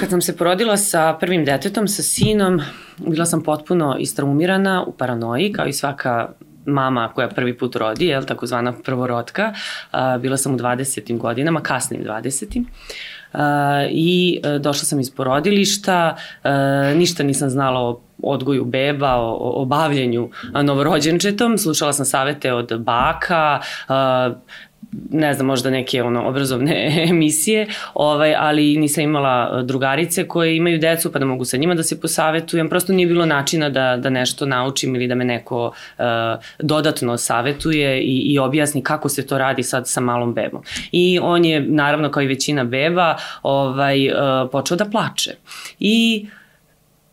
Kad sam se porodila sa prvim detetom, sa sinom, bila sam potpuno istraumirana u paranoji, kao i svaka mama koja prvi put rodi, je takozvana prvorodka. bila sam u 20. godinama, kasnim 20. Uh, i uh, došla sam iz porodilišta, uh, ništa nisam znala o odgoju beba, o, o bavljenju novorođenčetom, slušala sam savete od baka, ne znam, možda neke ono, obrazovne emisije, ovaj, ali nisam imala e, drugarice koje imaju decu pa da mogu sa njima da se posavetujem. Prosto nije bilo načina da, da nešto naučim ili da me neko uh, dodatno savetuje i, i objasni kako se to radi sad sa malom bebom. I on je, naravno, kao i većina beba, ovaj, uh, počeo da plače. I uh,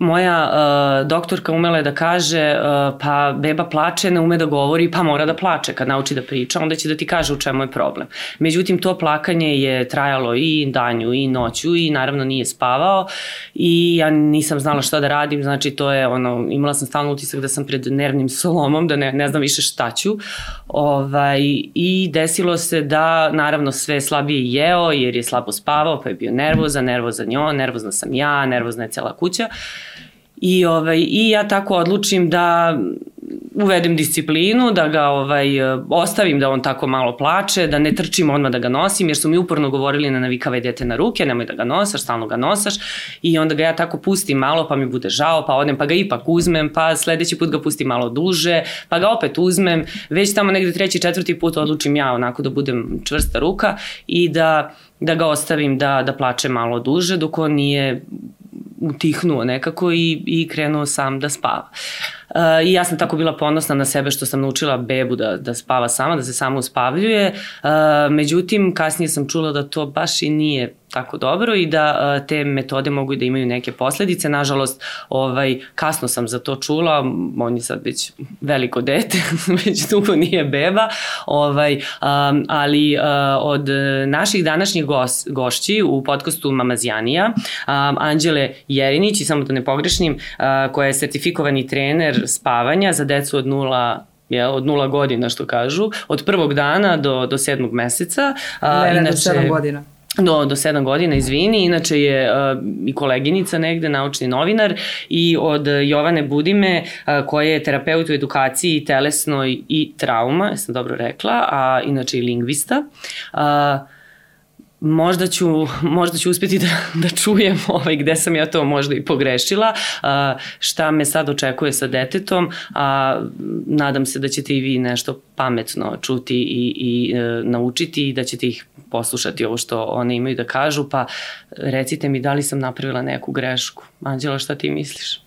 moja uh, doktorka umela je da kaže uh, pa beba plače, ne ume da govori, pa mora da plače. Kad nauči da priča, onda će da ti kaže u čemu je problem. Međutim, to plakanje je trajalo i danju i noću i naravno nije spavao i ja nisam znala šta da radim, znači to je ono, imala sam stalno utisak da sam pred nervnim solomom, da ne, ne znam više šta ću. Ovaj, I desilo se da naravno sve slabije jeo jer je slabo spavao, pa je bio nervozan, nervozan je on, nervozna sam ja, nervozna je cela kuća. I, ovaj, I ja tako odlučim da uvedem disciplinu, da ga ovaj, ostavim da on tako malo plače, da ne trčim odmah da ga nosim, jer su mi uporno govorili na navikavaj dete na ruke, nemoj da ga nosaš, stalno ga nosaš. I onda ga ja tako pustim malo pa mi bude žao, pa odem pa ga ipak uzmem, pa sledeći put ga pustim malo duže, pa ga opet uzmem, već tamo negde treći, četvrti put odlučim ja onako da budem čvrsta ruka i da da ga ostavim da, da plače malo duže dok on nije utihnuo nekako i, i krenuo sam da spava. Uh, I ja sam tako bila ponosna na sebe što sam naučila bebu da, da spava sama, da se sama uspavljuje. Uh, međutim, kasnije sam čula da to baš i nije tako dobro i da uh, te metode mogu da imaju neke posledice. Nažalost, ovaj, kasno sam za to čula, on je sad već veliko dete, već dugo nije beba, ovaj, um, ali uh, od naših današnjih gos, gošći u podcastu Mamazjanija, um, Anđele Jerinić, i samo da ne pogrešnim, uh, koja je sertifikovani trener spavanja za decu od 0 je, od nula godina što kažu, od prvog dana do, do sedmog meseca. A, ne, ne, inače, do sedam godina do, do 7 godina, izvini, inače je uh, i koleginica negde, naučni novinar i od Jovane Budime uh, koja je terapeut u edukaciji telesnoj i trauma, jesam dobro rekla, a inače i lingvista. Uh, možda ću, možda ću uspeti da, da čujem ovaj, gde sam ja to možda i pogrešila, a, šta me sad očekuje sa detetom, a nadam se da ćete i vi nešto pametno čuti i, i e, naučiti i da ćete ih poslušati ovo što one imaju da kažu, pa recite mi da li sam napravila neku grešku. Anđela, šta ti misliš?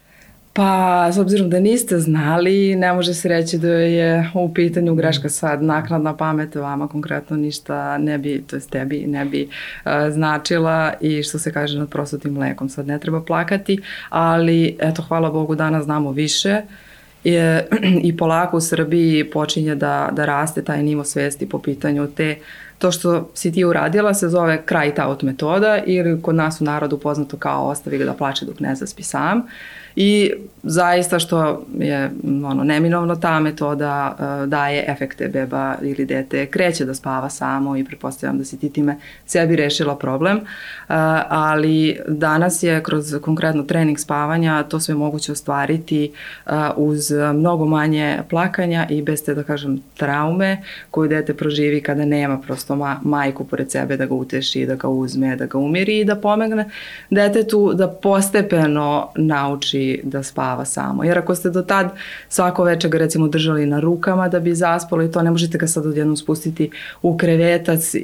Pa, s obzirom da niste znali, ne može se reći da je u pitanju greška sad. Nakladna pamet, vama konkretno ništa ne bi, to jest tebi ne bi uh, značila i što se kaže nad prosutim mlekom, sad ne treba plakati, ali eto, hvala Bogu danas znamo više. Je, i polako u Srbiji počinje da, da raste taj nivo svesti po pitanju te to što si ti uradila se zove kraj out metoda ili kod nas u narodu poznato kao ostavi ga da plače dok ne zaspi sam. Uh, i zaista što je ono, neminovno ta metoda uh, daje efekte beba ili dete kreće da spava samo i pretpostavljam da si ti time sebi rešila problem, uh, ali danas je kroz konkretno trening spavanja to sve moguće ostvariti uh, uz mnogo manje plakanja i bez te da kažem traume koju dete proživi kada nema prosto ma majku pored sebe da ga uteši, da ga uzme, da ga umiri i da pomegne detetu da postepeno nauči da spava samo. Jer ako ste do tad svako večer ga recimo držali na rukama da bi zaspalo i to ne možete ga sad odjednom spustiti u krevetac i,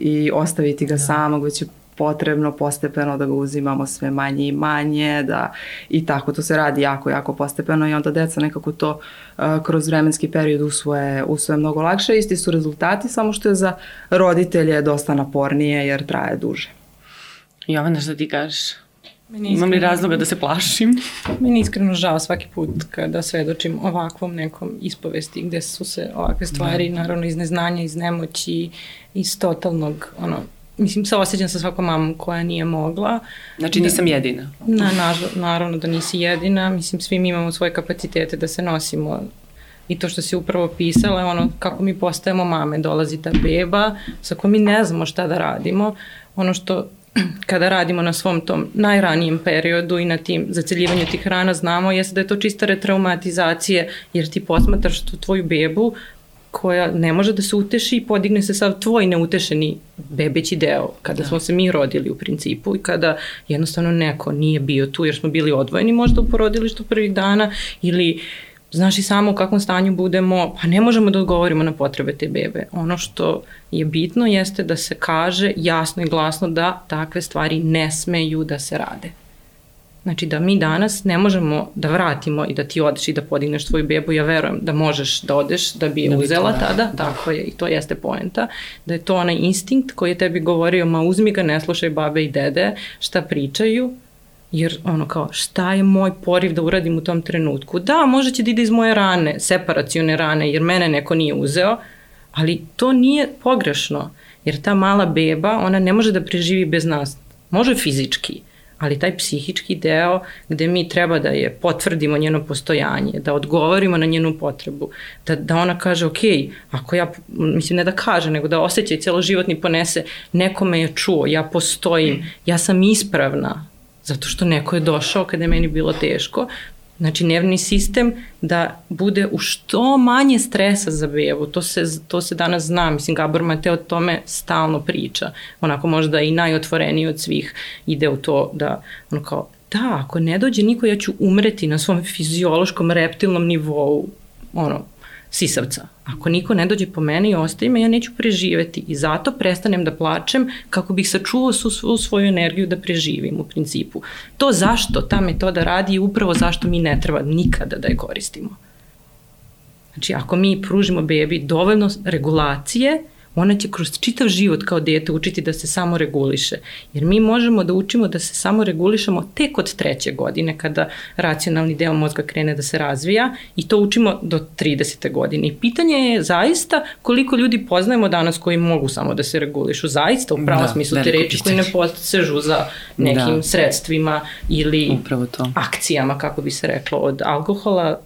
i ostaviti ga da. samog, već je potrebno postepeno da ga uzimamo sve manje i manje, da i tako to se radi jako, jako postepeno i onda deca nekako to uh, kroz vremenski period usvoje, usvoje mnogo lakše. Isti su rezultati, samo što je za roditelje dosta napornije jer traje duže. Jovana, šta ti kažeš? Meni Imam li razloga da se plašim? Meni iskreno žao svaki put kada svedočim ovakvom nekom ispovesti gde su se ovakve stvari, da. naravno iz neznanja, iz nemoći, iz totalnog, ono, mislim, se osjećam sa svakom mamom koja nije mogla. Znači nisam jedina. Na, na, naravno da nisi jedina, mislim, svi mi imamo svoje kapacitete da se nosimo I to što si upravo pisala je ono kako mi postajemo mame, dolazi ta beba sa kojom mi ne znamo šta da radimo. Ono što kada radimo na svom tom najranijem periodu i na tim zaceljivanju tih rana znamo jeste da je to čista retraumatizacije jer ti posmatraš tu tvoju bebu koja ne može da se uteši i podigne se sav tvoj neutešeni bebeći deo kada da. smo se mi rodili u principu i kada jednostavno neko nije bio tu jer smo bili odvojeni možda u porodilištu prvih dana ili znaš i samo u kakvom stanju budemo, pa ne možemo da odgovorimo na potrebe te bebe. Ono što je bitno jeste da se kaže jasno i glasno da takve stvari ne smeju da se rade. Znači da mi danas ne možemo da vratimo i da ti odeš i da podigneš svoju bebu, ja verujem da možeš da odeš da bi je da uzela bi tada, da. tako je i to jeste poenta, da je to onaj instinkt koji je tebi govorio ma uzmi ga, ne slušaj babe i dede šta pričaju, jer ono kao šta je moj poriv da uradim u tom trenutku. Da, možda će da ide iz moje rane, separacione rane, jer mene neko nije uzeo, ali to nije pogrešno, jer ta mala beba, ona ne može da preživi bez nas. Može fizički, ali taj psihički deo gde mi treba da je potvrdimo njeno postojanje, da odgovorimo na njenu potrebu, da, da ona kaže, ok, ako ja, mislim ne da kaže, nego da osjeća i celoživotni ponese, neko me je čuo, ja postojim, ja sam ispravna, zato što neko je došao kada je meni bilo teško, Znači, nervni sistem da bude u što manje stresa za bebu. To se, to se danas zna. Mislim, Gabor Mateo o tome stalno priča. Onako možda i najotvoreniji od svih ide u to da, ono kao, da, ako ne dođe niko, ja ću umreti na svom fiziološkom reptilnom nivou. Ono, sisavca. Ako niko ne dođe po mene i ostaje me, ja neću preživeti i zato prestanem da plačem kako bih sačuvao su, svu svoju energiju da preživim u principu. To zašto ta metoda radi je upravo zašto mi ne treba nikada da je koristimo. Znači, ako mi pružimo bebi dovoljno regulacije, ona će kroz čitav život kao dete učiti da se samo reguliše. Jer mi možemo da učimo da se samo regulišemo tek od treće godine kada racionalni deo mozga krene da se razvija i to učimo do 30. godine. I pitanje je zaista koliko ljudi poznajemo danas koji mogu samo da se regulišu. Zaista u pravom da, smislu te reči koji ne posežu za nekim da. sredstvima ili akcijama, kako bi se reklo, od alkohola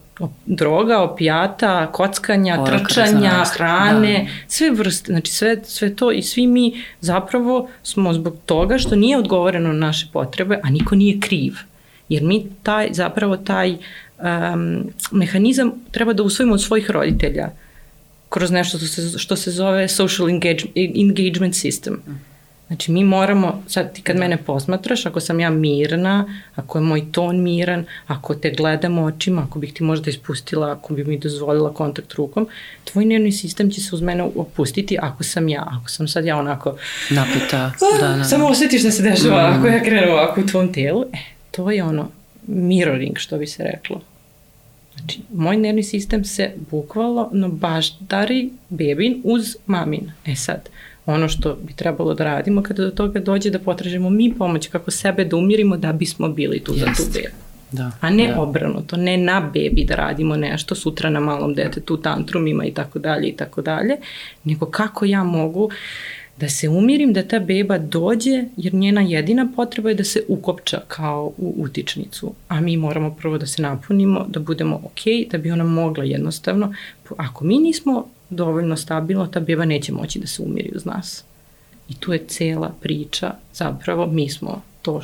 droga, opijata, kockanja, Ora, trčanja, hrane, da. sve vrste, znači sve, sve to i svi mi zapravo smo zbog toga što nije odgovoreno na naše potrebe, a niko nije kriv. Jer mi taj, zapravo taj um, mehanizam treba da usvojimo od svojih roditelja kroz nešto što se, što se zove social engagement, engagement system. Mm Znači mi moramo, sad ti kad da. mene posmatraš, ako sam ja mirna, ako je moj ton miran, ako te gledam očima, ako bih ti možda ispustila, ako bi mi dozvolila kontakt rukom, tvoj nervni sistem će se uz mene opustiti ako sam ja, ako sam sad ja onako... Napita, da, da. Samo osjetiš da se dešava mm. ako ja krenu ovako u tvom telu, e, to je ono mirroring, što bi se reklo. Znači, moj nervni sistem se bukvalno baždari bebin uz mamin. E sad, ono što bi trebalo da radimo kada do toga dođe da potražimo mi pomoć kako sebe da umirimo da bismo bili tu Jest. za tu bebu. Da, a ne da. obrnuto, ne na bebi da radimo nešto sutra na malom detetu, tantrumima i tako dalje i tako dalje, nego kako ja mogu da se umirim, da ta beba dođe, jer njena jedina potreba je da se ukopča kao u utičnicu, a mi moramo prvo da se napunimo, da budemo ok, da bi ona mogla jednostavno, ako mi nismo dovoljno stabilno, ta beba neće moći da se umiri uz nas. I tu je cela priča, zapravo mi smo to.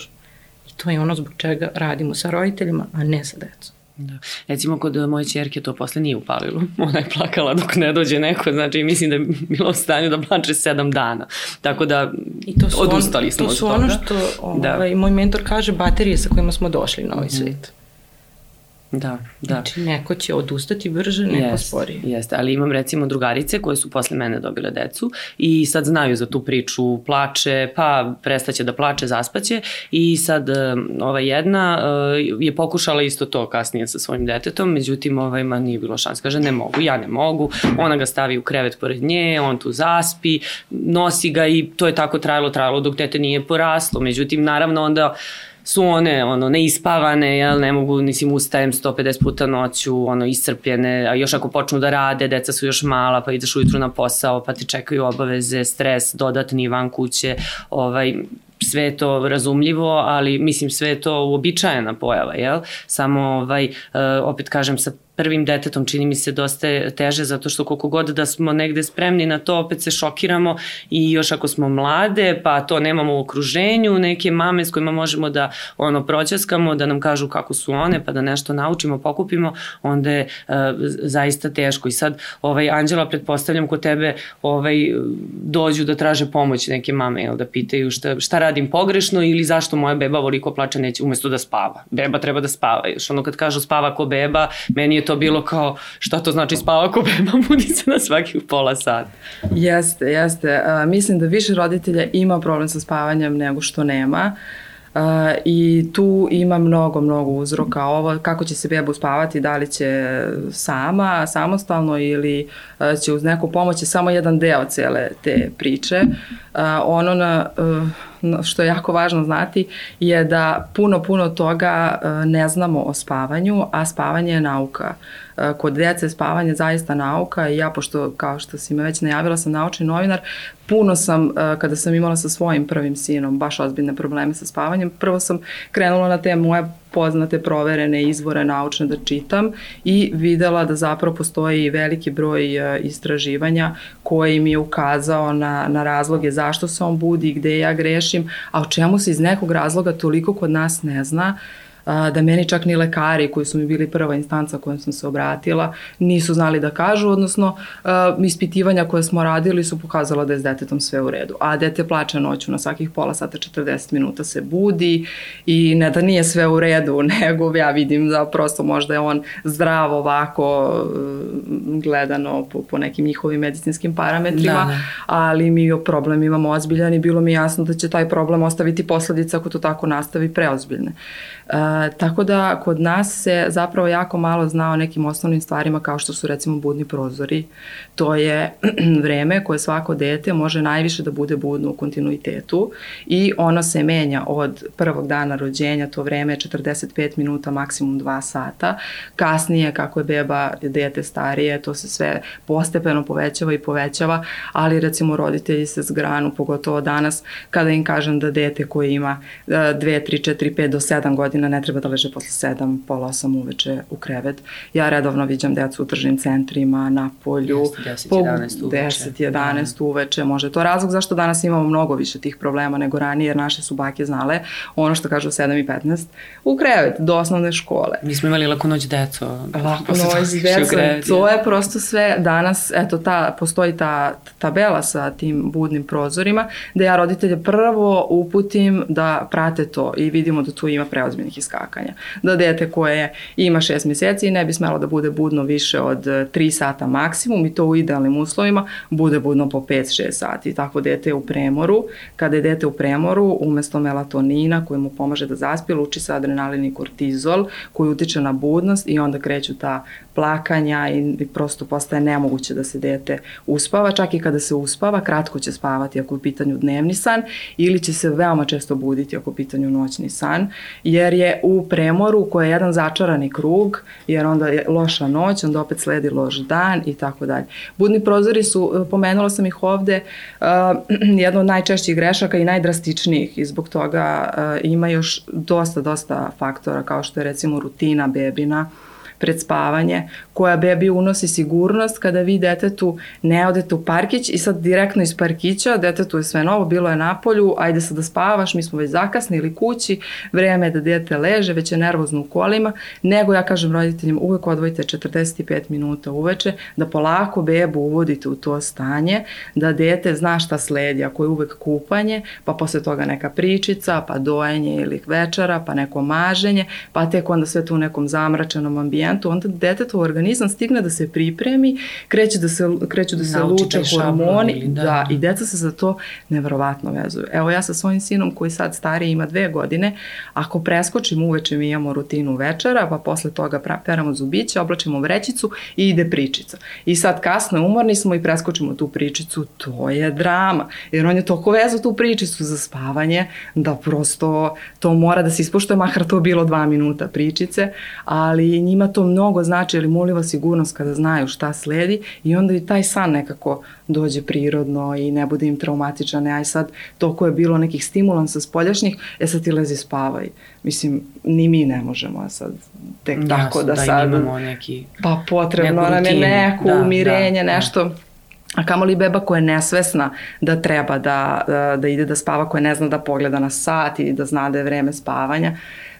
I to je ono zbog čega radimo sa roditeljima, a ne sa decom. Da. Recimo kod moje čerke to posle nije upalilo. Ona je plakala dok ne dođe neko, znači mislim da je bilo u stanju da plače sedam dana. Tako da I to su odustali on, smo od toga. To su ono što da. ovaj, da. moj mentor kaže baterije sa kojima smo došli na ovaj mhm. svet. Da, da. Znači, neko će odustati brže, neko jest, sporije. Jeste, ali imam recimo drugarice koje su posle mene dobile decu i sad znaju za tu priču, plače, pa prestaće da plače, zaspaće. I sad ova jedna je pokušala isto to kasnije sa svojim detetom, međutim ovaj, ma nije bilo šans, kaže ne mogu, ja ne mogu, ona ga stavi u krevet pored nje, on tu zaspi, nosi ga i to je tako trajalo, trajalo dok dete nije poraslo, međutim naravno onda su one ono neispavane, jel, ne mogu, nisim ustajem 150 puta noću, ono iscrpljene, a još ako počnu da rade, deca su još mala, pa ideš ujutru na posao, pa te čekaju obaveze, stres, dodatni van kuće, ovaj, sve to razumljivo, ali mislim sve to uobičajena pojava, jel? Samo ovaj, uh, opet kažem sa prvim detetom čini mi se dosta teže zato što koliko god da smo negde spremni na to opet se šokiramo i još ako smo mlade pa to nemamo u okruženju neke mame s kojima možemo da ono proćaskamo da nam kažu kako su one pa da nešto naučimo pokupimo onda je uh, zaista teško. I sad ovaj Anđela pretpostavljam kod tebe ovaj dođu da traže pomoć neke mame jel da pitaju šta šta radim pogrešno ili zašto moja beba voliko plače neće umesto da spava. Beba treba da spava još ono kad kažu spava ko beba meni je to bilo kao šta to znači spava ko beba, budi se na svaki pola sata. Jeste, jeste. Uh, mislim da više roditelja ima problem sa spavanjem nego što nema. Uh, I tu ima mnogo, mnogo uzroka. Ovo, kako će se beba uspavati, da li će sama, samostalno ili će uz neku pomoć, je samo jedan deo cele te priče. Ono na, što je jako važno znati je da puno, puno toga ne znamo o spavanju, a spavanje je nauka. Uh, kod dece spavanje zaista nauka i ja, pošto kao što si me već najavila, sam naučni novinar, puno sam, eh, kada sam imala sa svojim prvim sinom baš ozbiljne probleme sa spavanjem, prvo sam krenula na te moje poznate proverene izvore naučne da čitam i videla da zapravo postoji veliki broj eh, istraživanja koji mi je ukazao na, na razloge zašto se on budi, gde ja grešim, a o čemu se iz nekog razloga toliko kod nas ne zna, da meni čak ni lekari koji su mi bili prva instanca kojom sam se obratila nisu znali da kažu, odnosno ispitivanja koje smo radili su pokazala da je s detetom sve u redu. A dete plače noću na svakih pola sata 40 minuta se budi i ne da nije sve u redu, nego ja vidim da prosto možda je on zdrav ovako gledano po, po nekim njihovim medicinskim parametrima, da, da. ali mi problem imamo ozbiljan i bilo mi jasno da će taj problem ostaviti posledice ako to tako nastavi preozbiljne. Uh, tako da kod nas se zapravo jako malo zna o nekim osnovnim stvarima kao što su recimo budni prozori. To je vreme koje svako dete može najviše da bude budno u kontinuitetu i ono se menja od prvog dana rođenja, to vreme je 45 minuta, maksimum 2 sata. Kasnije, kako je beba dete starije, to se sve postepeno povećava i povećava, ali recimo roditelji se zgranu, pogotovo danas, kada im kažem da dete koje ima 2, 3, 4, 5 do 7 godina ne treba da leže posle 7, pola 8 uveče u krevet. Ja redovno viđam decu u tržnim centrima, na polju. 10, 11 uveče. 10, 11 da. uveče. Može to razlog zašto danas imamo mnogo više tih problema nego ranije, jer naše su bake znale ono što kažu 7 i 15 u krevet, do osnovne škole. Mi smo imali lako noć deco. Lako noć deco, to je prosto sve danas, eto, ta, postoji ta tabela sa tim budnim prozorima, da ja roditelje prvo uputim da prate to i vidimo da tu ima preozbiljnih iskakanja. Da dete koje ima 6 meseci ne bi smelo da bude budno više od 3 sata maksimum i to u idealnim uslovima bude budno po 5-6 sati. Tako dete je u premoru. Kada je dete u premoru, umesto melatonina koji mu pomaže da zaspi, luči se adrenalin i kortizol koji utiče na budnost i onda kreću ta plakanja i, prosto postaje nemoguće da se dete uspava. Čak i kada se uspava, kratko će spavati ako je u pitanju dnevni san ili će se veoma često buditi ako je u pitanju noćni san, jer je u premoru koji je jedan začarani krug, jer onda je loša noć, onda opet sledi loš dan i tako dalje. Budni prozori su, pomenula sam ih ovde, uh, jedno od najčešćih grešaka i najdrastičnijih i zbog toga uh, ima još dosta, dosta faktora kao što je recimo rutina bebina, pred spavanje, koja bebi unosi sigurnost kada vi detetu ne odete u parkić i sad direktno iz parkića, detetu je sve novo, bilo je na polju, ajde sad da spavaš, mi smo već zakasnili kući, vreme je da dete leže, već je nervozno u kolima, nego ja kažem roditeljima uvek odvojite 45 minuta uveče, da polako bebu uvodite u to stanje, da dete zna šta sledi, ako je uvek kupanje, pa posle toga neka pričica, pa dojenje ili večera, pa neko maženje, pa tek onda sve to u nekom zamračenom ambijentu, onda detetov organizam stigne da se pripremi, kreće da se, kreću da se luče hormoni, da. da, i deca se za to neverovatno vezuju. Evo ja sa svojim sinom koji sad stariji ima dve godine, ako preskočim uveče mi imamo rutinu večera, pa posle toga peramo zubiće, oblačimo vrećicu i ide pričica. I sad kasno umorni smo i preskočimo tu pričicu, to je drama, jer on je toliko vezao tu pričicu za spavanje, da prosto to mora da se ispoštuje, mahar to bilo dva minuta pričice, ali njima to to mnogo znači, ali muliva sigurnost kada znaju šta sledi i onda i taj san nekako dođe prirodno i ne bude im traumatičan, aj sad toko je bilo nekih stimulansa spoljašnjih, e sad ti lezi spavaj. Mislim, ni mi ne možemo, sad tek Jasno, tako da, da sad... imamo neki... Pa potrebno nam je neko da, umirenje, da, nešto... Da A kamoli beba koja je nesvesna da treba da, da, da ide da spava, koja ne zna da pogleda na sat i da zna da je vreme spavanja.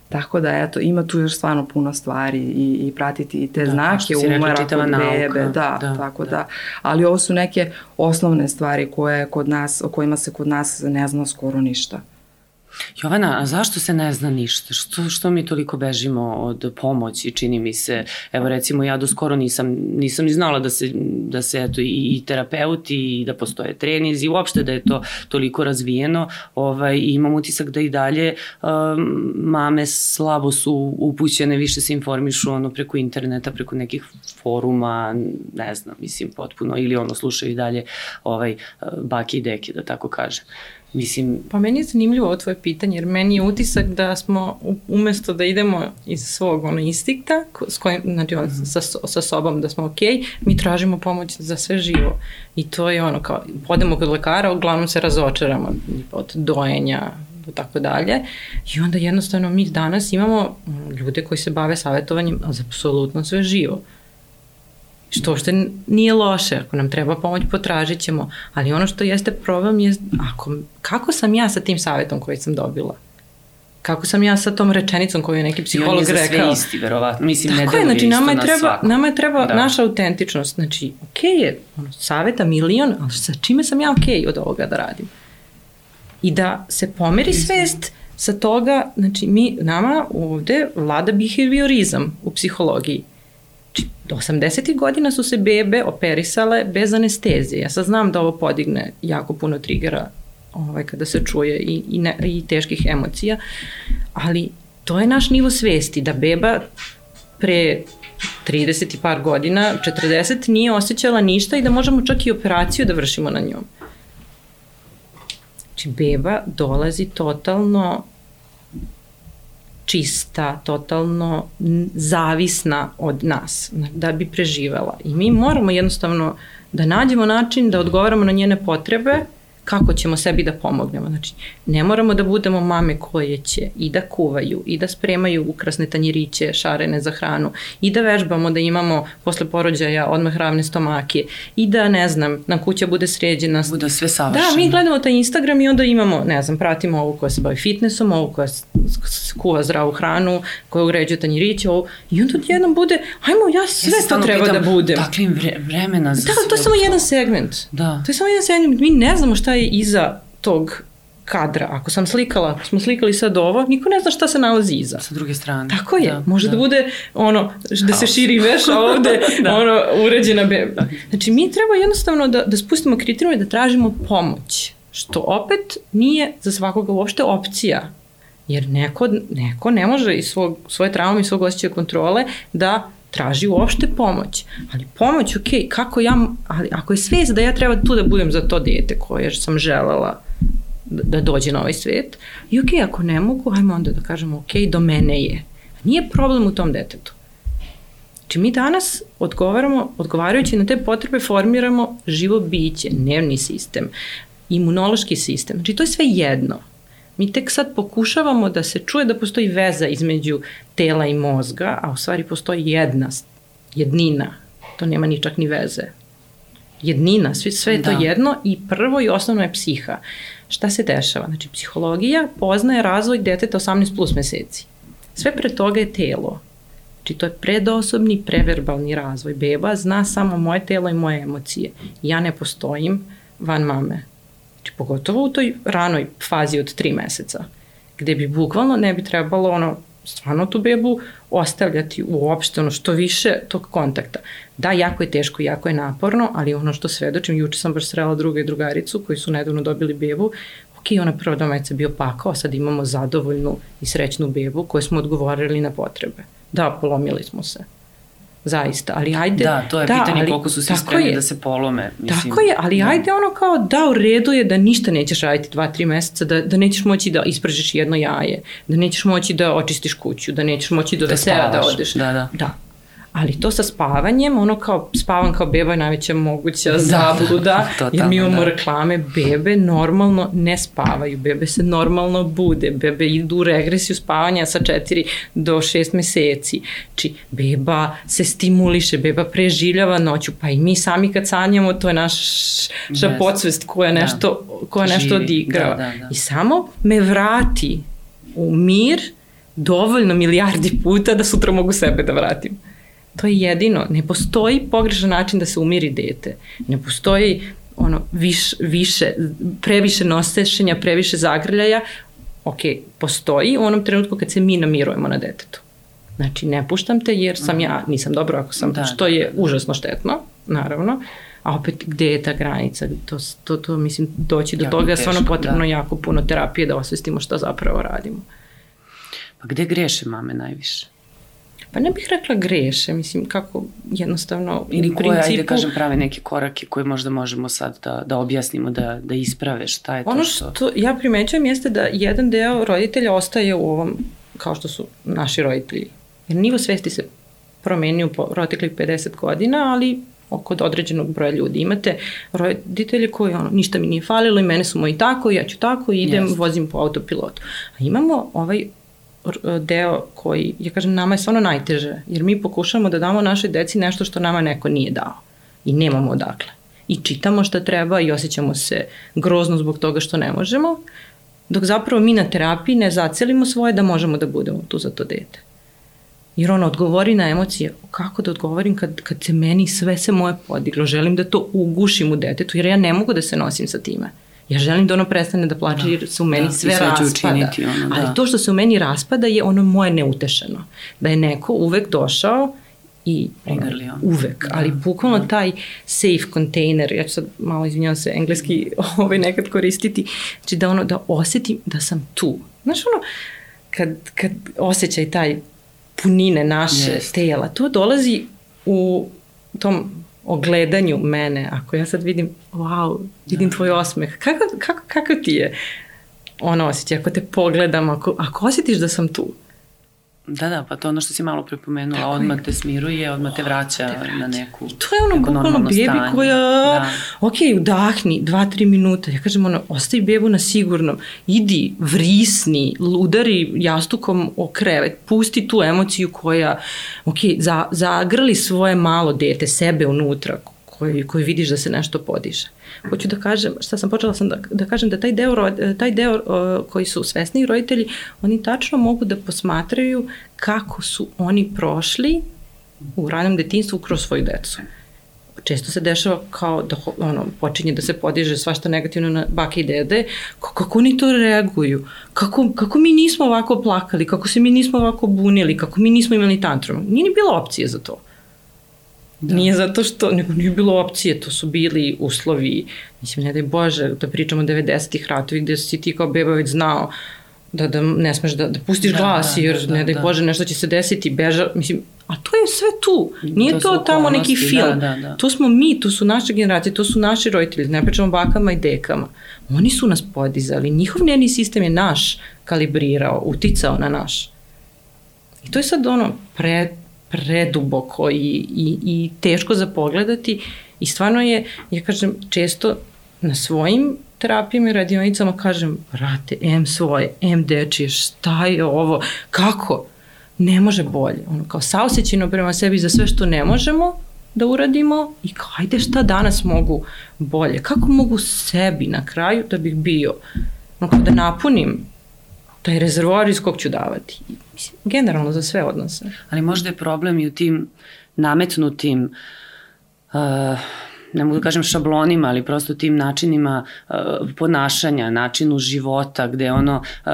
Tako da, eto, ima tu još stvarno puno stvari i, i pratiti i te da, znake umara kod bebe. Da, da, tako da. da. Ali ovo su neke osnovne stvari koje kod nas, o kojima se kod nas ne zna skoro ništa. Jovana, a zašto se ne zna ništa? Što, što mi toliko bežimo od pomoći, čini mi se? Evo recimo ja do skoro nisam, nisam ni znala da se, da se eto, i, i terapeuti i da postoje trenizi, uopšte da je to toliko razvijeno ovaj, i imam utisak da i dalje um, mame slabo su upućene, više se informišu ono preko interneta, preko nekih foruma, ne znam, mislim potpuno, ili ono slušaju i dalje ovaj, bake i deke, da tako kažem. Mislim... Pa meni je zanimljivo ovo tvoje pitanje, jer meni je utisak da smo umesto da idemo iz svog ono, instikta, s kojim, znači, mm -hmm. sa, sa sobom da smo okej, okay, mi tražimo pomoć za sve živo. I to je ono, kao, podemo kod lekara, uglavnom se razočaramo od dojenja, tako dalje. I onda jednostavno mi danas imamo ljude koji se bave savjetovanjem za apsolutno sve živo što uopšte nije loše, ako nam treba pomoć potražit ćemo, ali ono što jeste problem je ako, kako sam ja sa tim savjetom koji sam dobila? Kako sam ja sa tom rečenicom koju je neki psiholog rekao? I on je za sve isti, verovatno. Mislim, Tako ne je, znači, nama je treba, svakom. nama je treba da. naša autentičnost. Znači, okej okay je, ono, saveta milion, ali sa čime sam ja okej okay od ovoga da radim? I da se pomeri svest sa toga, znači, mi, nama ovde vlada behaviorizam u psihologiji 80. godina su se bebe operisale bez anestezije. Ja sad znam da ovo podigne jako puno trigera ovaj, kada se čuje i, i, ne, i teških emocija, ali to je naš nivo svesti, da beba pre 30 i par godina, 40 nije osjećala ništa i da možemo čak i operaciju da vršimo na njom. Znači, beba dolazi totalno čista, totalno zavisna od nas da bi preživela. I mi moramo jednostavno da nađemo način da odgovaramo na njene potrebe kako ćemo sebi da pomognemo. Znači, ne moramo da budemo mame koje će i da kuvaju, i da spremaju ukrasne tanjiriće, šarene za hranu, i da vežbamo da imamo posle porođaja odmah ravne stomake, i da, ne znam, nam kuća bude sređena. Bude sve savršeno. Da, mi gledamo taj Instagram i onda imamo, ne znam, pratimo ovu koja se bavi fitnessom, ovu koja kuva zdravu hranu, koja uređuje tanjiriće, ovu, i onda jednom bude, ajmo, ja sve ja to treba pitam, da budem. Dakle, vre, vremena za Da, to je samo jedan segment. Da. To je samo jedan segment. Mi ne znamo šta je iza tog kadra. Ako sam slikala, ako smo slikali sad ovo, niko ne zna šta se nalazi iza. Sa druge strane. Tako je. Da, Može da. da bude ono, da se širi veš, a ovde da. ono, uređena beba. Da. Znači, mi treba jednostavno da, da spustimo kriterijume da tražimo pomoć. Što opet nije za svakoga uopšte opcija. Jer neko, neko ne može iz svog, svoje traume i svog osjećaja kontrole da traži uopšte pomoć. Ali pomoć, ok, kako ja, ali ako je svest da ja treba tu da budem za to dete koje sam želela da, da dođe na ovaj svet, i ok, ako ne mogu, ajmo onda da kažemo, ok, do mene je. Nije problem u tom detetu. Znači mi danas odgovaramo, odgovarajući na te potrebe formiramo živo biće, nervni sistem, imunološki sistem. Znači to je sve jedno. Mi tek sad pokušavamo da se čuje da postoji veza između tela i mozga, a u stvari postoji jedna, jednina. To nema ni čak ni veze. Jednina, sve, sve je to da. jedno i prvo i osnovno je psiha. Šta se dešava? Znači, psihologija poznaje razvoj deteta 18 plus meseci. Sve pre toga je telo. Znači, to je predosobni, preverbalni razvoj. Beba zna samo moje telo i moje emocije. Ja ne postojim van mame. Znači, pogotovo u toj ranoj fazi od tri meseca, gde bi bukvalno ne bi trebalo ono, stvarno tu bebu ostavljati uopšte ono što više tog kontakta. Da, jako je teško, jako je naporno, ali ono što svedočim, juče sam baš srela druga i drugaricu koji su nedavno dobili bebu, ok, ona prva domaćica bio pakao, sad imamo zadovoljnu i srećnu bebu koju smo odgovorili na potrebe. Da, polomili smo se zaista, ali ajde... Da, to je da, pitanje ali, koliko su svi spremni je, da se polome. Mislim, tako je, ali da. ajde ono kao da u redu je da ništa nećeš raditi dva, tri meseca, da, da nećeš moći da ispražeš jedno jaje, da nećeš moći da očistiš kuću, da nećeš moći do da vesela da odeš. Da, da. da. Ali to sa spavanjem, ono kao spavam kao beba je najveća moguća da, zabluda, da, jer mi imamo da. reklame, bebe normalno ne spavaju, bebe se normalno bude, bebe idu u regresiju spavanja sa 4 do 6 meseci, či beba se stimuliše, beba preživljava noću, pa i mi sami kad sanjamo, to je naša yes. podsvest koja da. nešto, koja Živi. nešto odigrava. Da, da, da. I samo me vrati u mir dovoljno milijardi puta da sutra mogu sebe da vratim. To je jedino. Ne postoji pogrešan način da se umiri dete. Ne postoji ono, viš, više, previše nosešenja, previše zagrljaja. Ok, postoji u onom trenutku kad se mi namirujemo na detetu. Znači, ne puštam te jer sam ja, nisam dobro ako sam, da, što je da, da. užasno štetno, naravno. A opet, gde je ta granica? To, to, to mislim, doći do jako toga je stvarno potrebno da. jako puno terapije da osvestimo šta zapravo radimo. Pa gde greše mame najviše? Pa ne bih rekla greše, mislim kako jednostavno Ili koje, principu... ajde kažem, prave neke korake koje možda možemo sad da, da objasnimo, da, da isprave šta je to ono što... Ono što ja primećujem jeste da jedan deo roditelja ostaje u ovom, kao što su naši roditelji. Jer nivo svesti se promenio po proteklih 50 godina, ali kod određenog broja ljudi. Imate roditelje koji ono, ništa mi nije falilo i mene su moji tako, ja ću tako idem, yes. vozim po autopilotu. A imamo ovaj deo koji, ja kažem, nama je stvarno najteže, jer mi pokušamo da damo našoj deci nešto što nama neko nije dao i nemamo odakle. I čitamo šta treba i osjećamo se grozno zbog toga što ne možemo, dok zapravo mi na terapiji ne zacelimo svoje da možemo da budemo tu za to dete. Jer ona odgovori na emocije, kako da odgovorim kad, kad se meni sve se moje podiglo, želim da to ugušim u detetu, jer ja ne mogu da se nosim sa time. Ja želim da ono prestane da plače da. jer se u meni da, sve raspada. Učiniti ono, da. Ali to što se u meni raspada je ono moje neutešeno. Da je neko uvek došao i Prigrlio. uvek, da. ali bukvalno da. taj safe container, ja ću sad malo izvinjavam se, engleski ovaj nekad koristiti, znači da ono, da osetim da sam tu. Znaš ono, kad, kad osjećaj taj punine naše yes. tela, to dolazi u tom ogledanju mene, ako ja sad vidim, wow, vidim tvoj osmeh, kako, kako, kako ti je ono osjećaj, ako te pogledam, ako, ako osjetiš da sam tu, Da, da, pa to ono što si malo prepomenula, Tako odmah je. te smiruje, odmah te vraća, te vraća. na neku I to je ono bukvalno bebi stanje. koja, da. ok, udahni, dva, tri minuta, ja kažem ono, ostavi bebu na sigurnom, idi, vrisni, udari jastukom o krevet, pusti tu emociju koja, ok, za, zagrli svoje malo dete, sebe unutra, koji, koji vidiš da se nešto podiže. Hoću da kažem, šta sam počela sam da, da kažem da taj deo, taj deo koji su svesni roditelji, oni tačno mogu da posmatraju kako su oni prošli u ranom detinstvu kroz svoju decu. Često se dešava kao da ono, počinje da se podiže svašta negativno na bake i dede, kako oni to reaguju, kako, kako mi nismo ovako plakali, kako se mi nismo ovako bunili, kako mi nismo imali tantrum. Nije ni bilo opcije za to. Da. Nije zato što, nego nije bilo opcije, to su bili uslovi, mislim, ne daj Bože, da pričamo o 90-ih ratovi gde si ti kao beba već znao da, da ne smeš da, da pustiš da, glas, da, jer da, da, ne daj da. Bože nešto će se desiti, beža, mislim, a to je sve tu, nije to, to tamo neki da, film, da, da, da. to smo mi, to su naše generacije, to su naši roditelji, ne pričamo bakama i dekama, oni su nas podizali, njihov nervni sistem je naš kalibrirao, uticao na naš. I to je sad ono, pre, preduboko i, i, i teško za pogledati i stvarno je, ja kažem, često na svojim terapijama i radionicama kažem, brate, M svoje, M dečije, šta je ovo, kako? Ne može bolje. Ono, kao saosećino prema sebi za sve što ne možemo da uradimo i kao, ajde šta danas mogu bolje, kako mogu sebi na kraju da bih bio, ono, kao da napunim taj rezervoar iz kog ću davati. Mislim, generalno za sve odnose. Ali možda je problem i u tim nametnutim uh, ne mogu da kažem šablonima, ali prosto tim načinima uh, ponašanja, načinu života, gde ono, uh,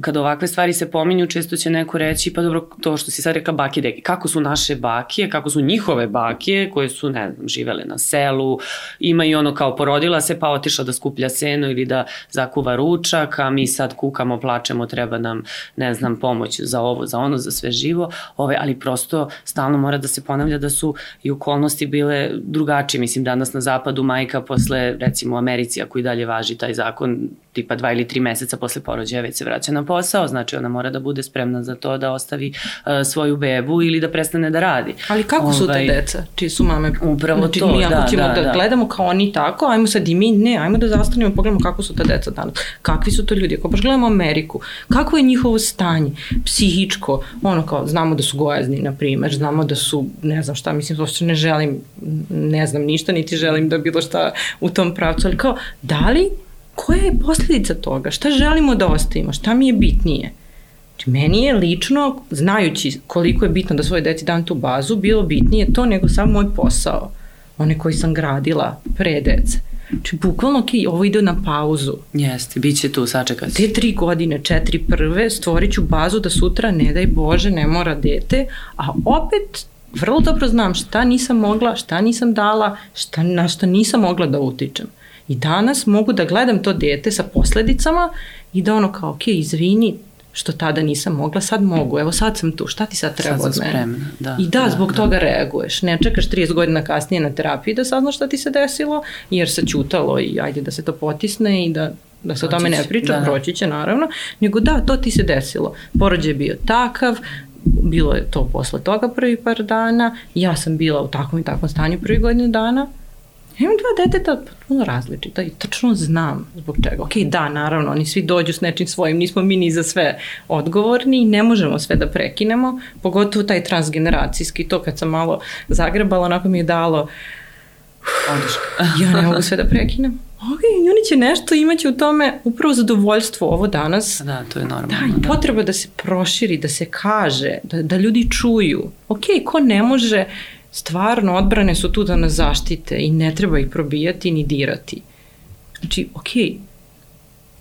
kada ovakve stvari se pominju, često će neko reći, pa dobro, to što si sad rekla baki deki, kako su naše bakije, kako su njihove bakije, koje su, ne znam, živele na selu, ima i ono kao porodila se, pa otišla da skuplja seno ili da zakuva ručak, a mi sad kukamo, plačemo, treba nam, ne znam, pomoć za ovo, za ono, za sve živo, ove, ali prosto stalno mora da se ponavlja da su i okolnosti bile drugačije, mislim, da danas na zapadu majka posle, recimo u Americi, ako i dalje važi taj zakon, tipa dva ili tri meseca posle porođaja već se vraća na posao, znači ona mora da bude spremna za to da ostavi uh, svoju bebu ili da prestane da radi. Ali kako su te ovaj, deca, čiji su mame? Upravo znači, to, mi ako da, ćemo da, da, da. gledamo kao oni tako, ajmo sad i mi, ne, ajmo da zastanemo, pogledamo kako su te deca danas, kakvi su to ljudi, ako baš gledamo Ameriku, kako je njihovo stanje, psihičko, ono kao, znamo da su gojazni, na primer, znamo da su, ne znam šta, mislim, uopšte ne želim, ne znam ništa, niti želim da bilo šta u tom pravcu, ali kao, da li koja je posledica toga? Šta želimo da ostavimo? Šta mi je bitnije? Znači, meni je lično, znajući koliko je bitno da svoje deci dam tu bazu, bilo bitnije to nego sam moj posao. One koji sam gradila pre dece. Znači, bukvalno, ok, ovo ide na pauzu. Jeste, bit će tu, sačekat Te tri godine, četiri prve, stvorit ću bazu da sutra, ne daj Bože, ne mora dete, a opet vrlo dobro znam šta nisam mogla, šta nisam dala, šta, na šta nisam mogla da utičem. I danas mogu da gledam to dete sa posledicama i da ono kao, ok, izvini, što tada nisam mogla, sad mogu, evo sad sam tu, šta ti sad treba sad od mene? Spremna, da, I da, da zbog da. toga reaguješ. Ne čekaš 30 godina kasnije na terapiji da saznaš šta ti se desilo, jer se čutalo i ajde da se to potisne i da da se o tome ne priča, da. proći će naravno, nego da, to ti se desilo. Porođaj je bio takav, bilo je to posle toga prvi par dana, ja sam bila u takvom i takvom stanju prvi godinu dana, Imam dva deteta potpuno različita i tačno znam zbog čega. Ok, da, naravno, oni svi dođu s nečim svojim, nismo mi ni za sve odgovorni i ne možemo sve da prekinemo, pogotovo taj transgeneracijski, to kad sam malo zagrebala, onako mi je dalo, Oduška. ja ne mogu sve da prekinem. Ok, oni će nešto, imaće u tome upravo zadovoljstvo ovo danas. Da, to je normalno. Da, i potreba da se proširi, da se kaže, da, da ljudi čuju. Ok, ko ne može, stvarno odbrane su tu da nas zaštite i ne treba ih probijati ni dirati. Znači, ok,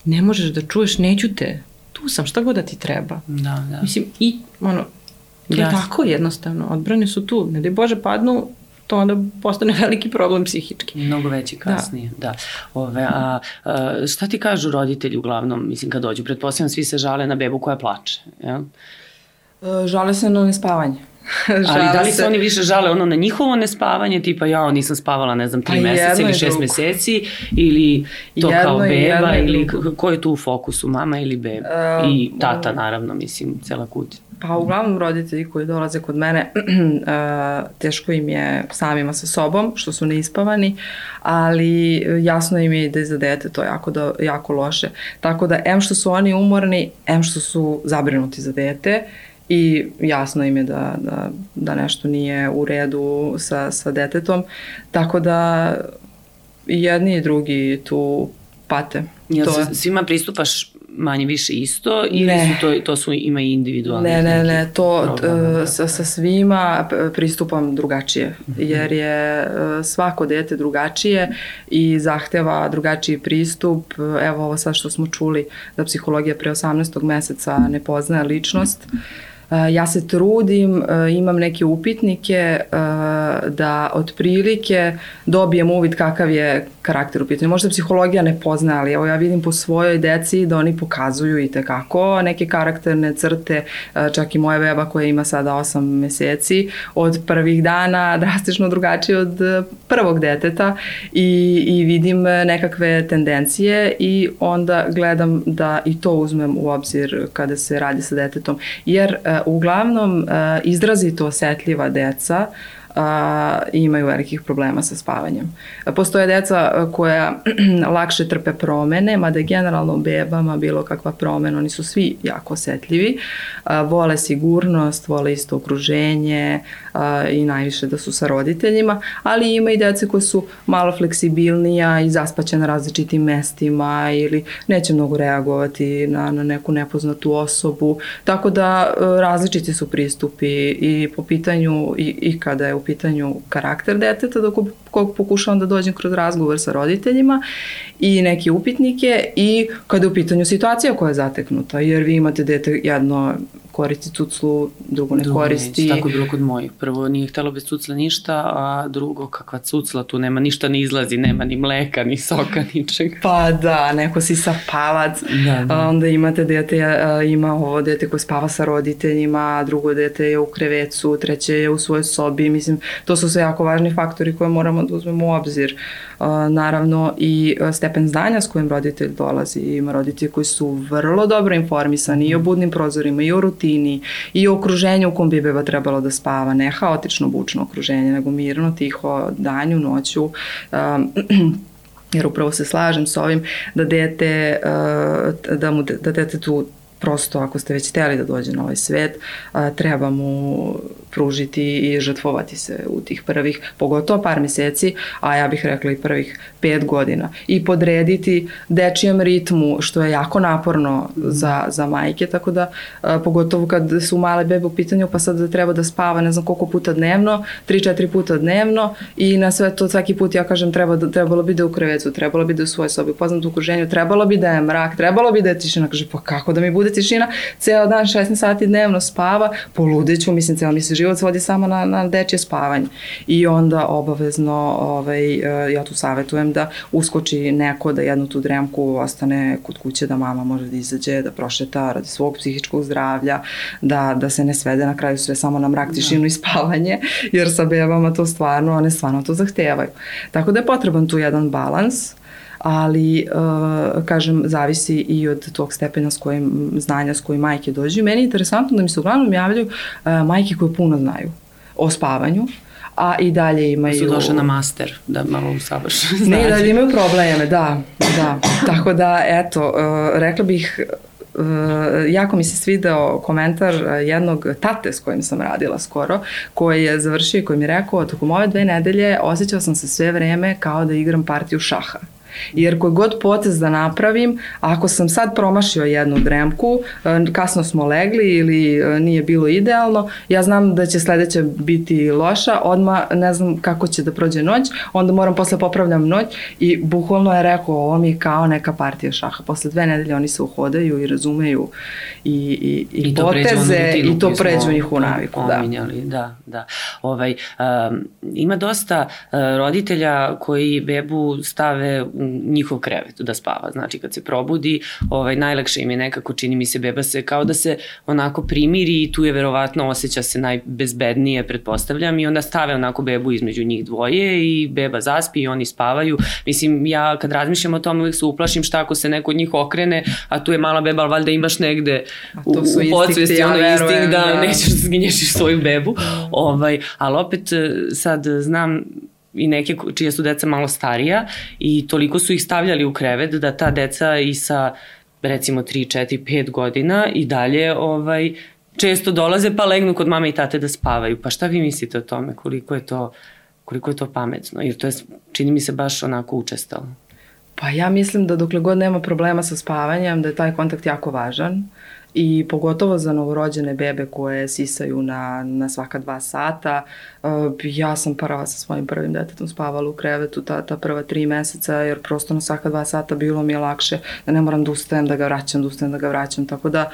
ne možeš da čuješ, neću te, tu sam, šta god da ti treba. Da, da. Mislim, i ono, to je tako jednostavno, odbrane su tu, ne daj Bože padnu, to onda postane veliki problem psihički. Mnogo veći kasnije, da. da. Ove, a, a, šta ti kažu roditelji uglavnom, mislim, kad dođu? Pretpostavljam svi se žale na bebu koja plače, jel? E, Žale se na nespavanje. Ali da li se oni više žale ono na njihovo nespavanje, tipa ja nisam spavala ne znam tri Pa meseca ili i šest drugo. meseci ili to Jedno kao jedno beba ili ko je tu u fokusu, mama ili beba? Um, I tata naravno, mislim, cela kuća. Pa uglavnom roditelji koji dolaze kod mene, e, teško im je samima sa sobom, što su neispavani, ali jasno im je da je za dete to jako, do, jako loše. Tako da, em što su oni umorni, em što su zabrinuti za dete, i jasno im je da, da, da nešto nije u redu sa, sa detetom, tako da jedni i drugi tu pate. Jel to svima pristupaš manje više isto ili Ne. su to, to su ima i individualni Ne, ne, ne, to problema, uh, sa, sa svima p- pristupam drugačije, Mhm. jer je uh, svako dete drugačije i zahteva drugačiji pristup. Evo ovo sad što smo čuli da psihologija pre 18. meseca ne poznaje ličnost. Ja se trudim, imam neke upitnike da otprilike dobijem uvid kakav je karakter u pitanju. Možda psihologija ne pozna, ali evo ja vidim po svojoj deci da oni pokazuju i tekako neke karakterne crte, uh, čak i moja beba koja ima sada 8 meseci, od prvih dana drastično drugačije od uh, prvog deteta i, i vidim nekakve tendencije i onda gledam da i to uzmem u obzir kada se radi sa detetom, jer uh, uglavnom izrazito osetljiva deca a, imaju velikih problema sa spavanjem. Postoje deca koja lakše trpe promene, mada generalno u bebama bilo kakva promena, oni su svi jako osetljivi, a, vole sigurnost, vole isto okruženje a, i najviše da su sa roditeljima, ali ima i dece koje su malo fleksibilnija i zaspaće na različitim mestima ili neće mnogo reagovati na, na neku nepoznatu osobu, tako da različiti su pristupi i po pitanju i, i kada je u pitanju karakter deteta dok kog pokušavam da dođem kroz razgovor sa roditeljima i neke upitnike i kada je u pitanju situacija koja je zateknuta, jer vi imate dete jedno koristi cuclu, drugo ne drugo koristi. Neće, tako je bilo kod mojih. Prvo nije htelo bez cucla ništa, a drugo kakva cucla, tu nema ništa ne izlazi, nema ni mleka, ni soka, ničeg. Pa da, neko si sa palac, da, da. onda imate dete, ima ovo dete koje spava sa roditeljima, drugo dete je u krevecu, treće je u svojoj sobi, mislim, to su sve jako važni faktori koje moramo da uzmemo u obzir. Naravno i stepen znanja s kojim roditelj dolazi, ima roditelji koji su vrlo dobro informisani i o budnim prozorima, i o rutini, i o okruženju u kom bi beba trebalo da spava, ne haotično bučno okruženje, nego mirno, tiho, danju, noću, um, jer upravo se slažem s ovim da dete, uh, da, mu, da dete tu prosto ako ste već hteli da dođe na ovaj svet, a, treba mu pružiti i žrtvovati se u tih prvih, pogotovo par meseci, a ja bih rekla i prvih pet godina. I podrediti dečijem ritmu, što je jako naporno za, za majke, tako da a, pogotovo kad su male bebe u pitanju, pa sad da treba da spava ne znam koliko puta dnevno, 3-4 puta dnevno i na sve to svaki put ja kažem treba da, trebalo bi da u krevecu, trebalo bi da u svojoj sobi, poznatom okruženju, trebalo bi da je mrak, trebalo bi da je tišina, kaže pa kako da mi bude tišina, ceo dan 16 sati dnevno spava, poludeću, mislim, ceo mi se život svodi samo na, na dečje spavanje. I onda obavezno, ovaj, e, ja tu savetujem da uskoči neko da jednu tu dremku ostane kod kuće, da mama može da izađe, da prošeta radi svog psihičkog zdravlja, da, da se ne svede na kraju sve samo na mrak, tišinu da. i spavanje, jer sa bebama to stvarno, one stvarno to zahtevaju. Tako da je potreban tu jedan balans, ali uh, kažem zavisi i od tog stepena s kojim znanja s kojim majke dođu. Meni je interesantno da mi se uglavnom javljaju uh, majke koje puno znaju o spavanju, a i dalje imaju... Su došle na master, da malo usavrše Ne, i dalje imaju probleme, da, da. Tako da, eto, uh, rekla bih, jako mi se svideo komentar jednog tate s kojim sam radila skoro, koji je završio i koji mi je rekao, tokom ove dve nedelje osjećao sam se sve vreme kao da igram partiju šaha. Jer koji god potez da napravim, ako sam sad promašio jednu dremku, e, kasno smo legli ili e, nije bilo idealno, ja znam da će sledeća biti loša, odma ne znam kako će da prođe noć, onda moram posle popravljam noć i bukvalno je rekao ovo mi je kao neka partija šaha. Posle dve nedelje oni se uhodaju i razumeju i, i, i, I poteze i to pređu njih u naviku. Da. da, da. Ovaj, um, ima dosta uh, roditelja koji bebu stave u njihov krevet da spava. Znači kad se probudi, ovaj, najlakše im je nekako, čini mi se, beba se kao da se onako primiri i tu je verovatno osjeća se najbezbednije, pretpostavljam, i onda stave onako bebu između njih dvoje i beba zaspi i oni spavaju. Mislim, ja kad razmišljam o tome uvijek se uplašim šta ako se neko od njih okrene, a tu je mala beba, ali valjda imaš negde u, u podsvesti ja ono instinkt da, da nećeš da zginješiš svoju bebu. Ovaj, ali opet sad znam i neke čije su deca malo starija i toliko su ih stavljali u krevet da ta deca i sa recimo 3, 4, 5 godina i dalje ovaj, često dolaze pa legnu kod mame i tate da spavaju. Pa šta vi mislite o tome? Koliko je to, koliko je to pametno? Jer to je, čini mi se baš onako učestalo. Pa ja mislim da dokle god nema problema sa spavanjem, da je taj kontakt jako važan. I pogotovo za novorođene bebe koje sisaju na, na svaka dva sata. Uh, ja sam prva sa svojim prvim detetom spavala u krevetu ta, ta prva tri meseca jer prosto na svaka dva sata bilo mi je lakše da ne moram da ustajem, da ga vraćam, da ustajem, da ga vraćam. Tako da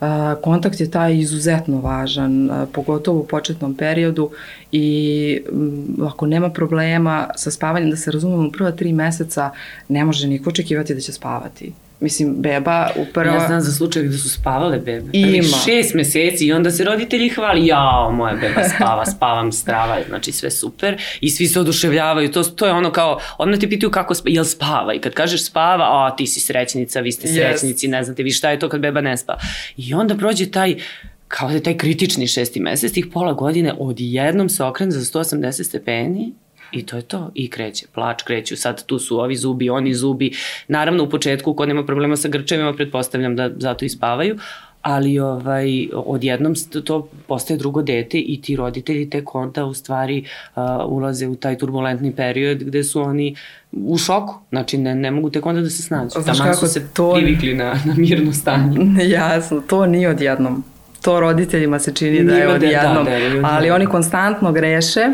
uh, kontakt je taj izuzetno važan, uh, pogotovo u početnom periodu i um, ako nema problema sa spavanjem, da se razumemo, u prva tri meseca ne može niko očekivati da će spavati Mislim, beba u prva... Ja znam za slučaj gde su spavale bebe. Ima. šest meseci i onda se roditelji hvali, jao, moja beba spava, spavam strava, znači sve super. I svi se oduševljavaju, to, to je ono kao, odmah ti pitaju kako spava, jel spava? I kad kažeš spava, a ti si srećnica, vi ste srećnici, yes. ne znate vi šta je to kad beba ne spava. I onda prođe taj kao da je taj kritični šesti mesec, tih pola godine odjednom se okrene za 180 stepeni I to je to. I kreće. Plač kreću. Sad tu su ovi zubi, oni zubi. Naravno u početku ko nema problema sa grčevima, pretpostavljam da zato i spavaju, ali ovaj, odjednom to postaje drugo dete i ti roditelji tek onda u stvari uh, ulaze u taj turbulentni period gde su oni u šoku, znači ne, ne mogu tek onda da se snađu. Znaš Taman kako su se to... privikli na, na mirno stanje. Jasno, to nije odjednom. To roditeljima se čini da je odjednom, da, da, da, ali oni konstantno greše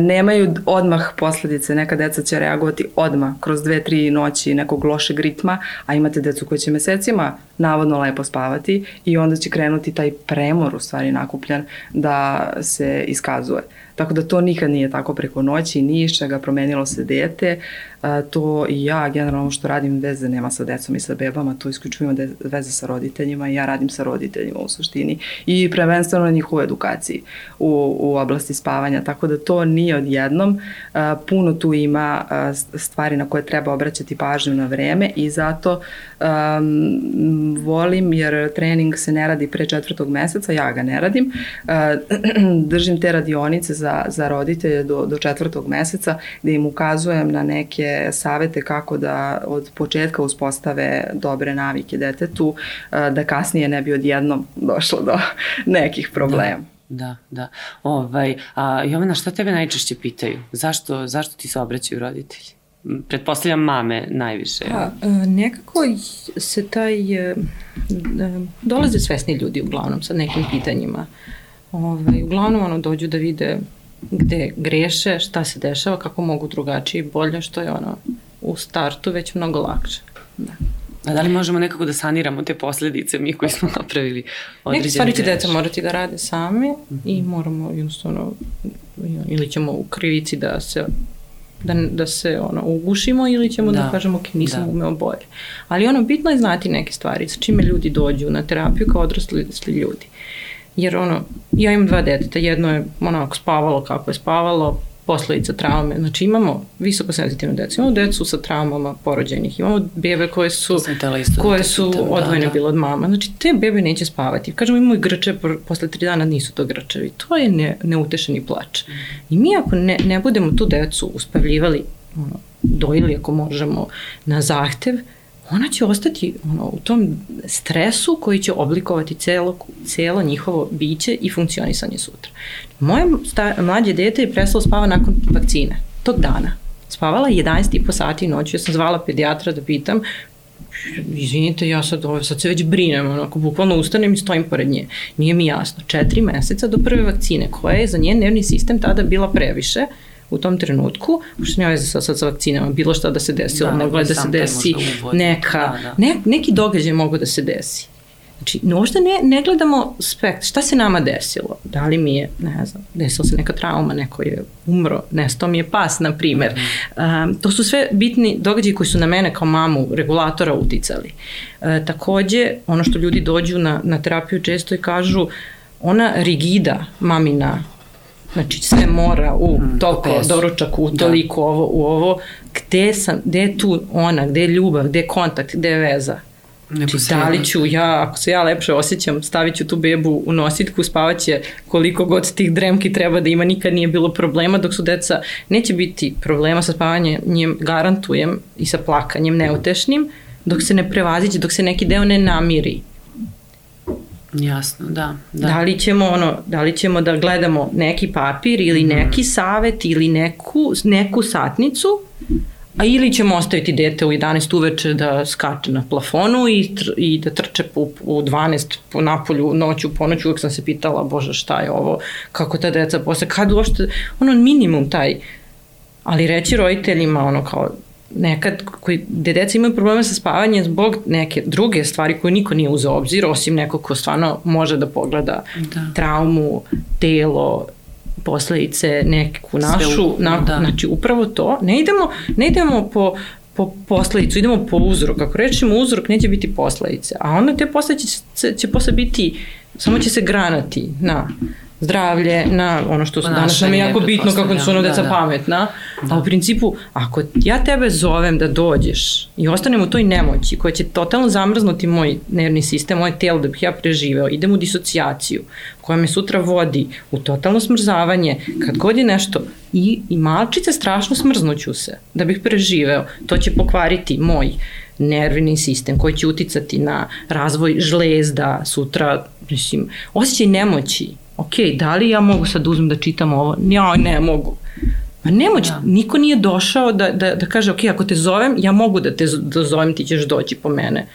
nemaju odmah posledice. Neka deca će reagovati odmah kroz dve, tri noći nekog lošeg ritma, a imate decu koji će mesecima navodno lepo spavati i onda će krenuti taj premor u stvari nakupljan da se iskazuje. Tako da to nikad nije tako preko noći, ni iz čega promenilo se dete. A, to i ja, generalno što radim, veze nema sa decom i sa bebama, to isključujem veze sa roditeljima i ja radim sa roditeljima u suštini i prvenstveno na njihovoj edukaciji u, u oblasti spavanja, tako da to nije odjednom. A, puno tu ima a, stvari na koje treba obraćati pažnju na vreme i zato um, volim jer trening se ne radi pre četvrtog meseca, ja ga ne radim. Držim te radionice za, za roditelje do, do četvrtog meseca gde im ukazujem na neke savete kako da od početka uspostave dobre navike detetu, uh, da kasnije ne bi odjednom došlo do nekih problema. Da. Da, da. Ovaj, a Jovana, šta tebe najčešće pitaju? Zašto, zašto ti se obraćaju roditelji? pretpostavljam mame najviše. Pa, e, nekako se taj, e, e, dolaze svesni ljudi uglavnom sa nekim pitanjima. Ovaj, uglavnom ono dođu da vide gde greše, šta se dešava, kako mogu drugačije i bolje, što je ono u startu već mnogo lakše. Da. A da li možemo nekako da saniramo te posledice mi koji smo napravili određene Neke stvari će deca morati da rade sami mm -hmm. i moramo jednostavno ili ćemo u krivici da se da, da se ono, ugušimo ili ćemo da, da kažemo ok, nisam da. umeo bolje. Ali ono, bitno je znati neke stvari sa čime ljudi dođu na terapiju kao odrasli ljudi. Jer ono, ja imam dva deteta, jedno je onako spavalo kako je spavalo, posledica traume. Znači imamo visoko senzitivne decu, imamo decu sa traumama porođenih, imamo bebe koje su, da koje su odvojene da, da. bilo od mama. Znači te bebe neće spavati. Kažemo imamo i grče, posle tri dana nisu to grčevi. To je ne, neutešeni plač. I mi ako ne, ne budemo tu decu uspavljivali, ono, dojili ako možemo na zahtev, ona će ostati ono, u tom stresu koji će oblikovati celo, celo njihovo biće i funkcionisanje sutra. Moje mlađe dete je prestalo spava nakon vakcine, tog dana. Spavala 11,5 sati noću, ja sam zvala pedijatra da pitam, izvinite, ja sad, ovo, sad se već brinem, onako, bukvalno ustanem i stojim pored nje. Nije mi jasno. Četiri meseca do prve vakcine, koja je za njen nervni sistem tada bila previše, u tom trenutku, pošto nema veze sa, sa, sa vakcinama, bilo šta da se desilo, da, nego da se desi neka, da, da. Ne, neki događaj mogu da se desi. Znači, možda ne, ne gledamo spekt, šta se nama desilo? Da li mi je, ne znam, desila se neka trauma, neko je umro, nestao mi je pas, na primer. Um, to su sve bitni događaji koji su na mene kao mamu regulatora uticali. Uh, takođe, ono što ljudi dođu na, na terapiju često i kažu, ona rigida mamina Znači sve mora u mm, toliko doručak, u da. toliko da. ovo, u ovo. Gde, sam, gde je tu ona, gde je ljubav, gde je kontakt, gde je veza? Znači, da li ću ja, ako se ja lepše osjećam, stavit ću tu bebu u nositku, spavaće koliko god tih dremki treba da ima, nikad nije bilo problema, dok su deca, neće biti problema sa spavanjem, njem garantujem, i sa plakanjem neutešnim, dok se ne prevaziće, dok se neki deo ne namiri. Jasno, da, da. Da li ćemo ono, da li ćemo da gledamo neki papir ili mm. neki savet ili neku, neku satnicu, a ili ćemo ostaviti dete u 11 uveče da skače na plafonu i, tr, i da trče u, u 12 po napolju noću po noću, uvek sam se pitala, bože šta je ovo, kako ta deca posle, kad uopšte, ono minimum taj, ali reći roditeljima ono kao nekad koji, gde deca imaju probleme sa spavanjem zbog neke druge stvari koje niko nije uzeo obzir, osim nekog ko stvarno može da pogleda da. traumu, telo, posledice, neku našu, na, da. znači upravo to, ne idemo, ne idemo po po posledicu, idemo po uzrok. Ako rečemo uzrok, neće biti posledice. A onda te posledice će, će posle biti, samo će se granati na zdravlje, na ono što su danas nam je jako bitno kako su ono deca da, da. pametna, da. a u principu ako ja tebe zovem da dođeš i ostanem u toj nemoći koja će totalno zamrznuti moj nervni sistem, moje telo da bih ja preživeo, idem u disocijaciju koja me sutra vodi u totalno smrzavanje, kad god je nešto i, i malčice strašno smrznuću se da bih preživeo, to će pokvariti moj nervni sistem koji će uticati na razvoj žlezda sutra, mislim, osjećaj nemoći ok, da li ja mogu sad uzmem da čitam ovo? Ja ne mogu. Ma nemoć, da. niko nije došao da, da, da kaže, ok, ako te zovem, ja mogu da te da zovem, ti ćeš doći po mene.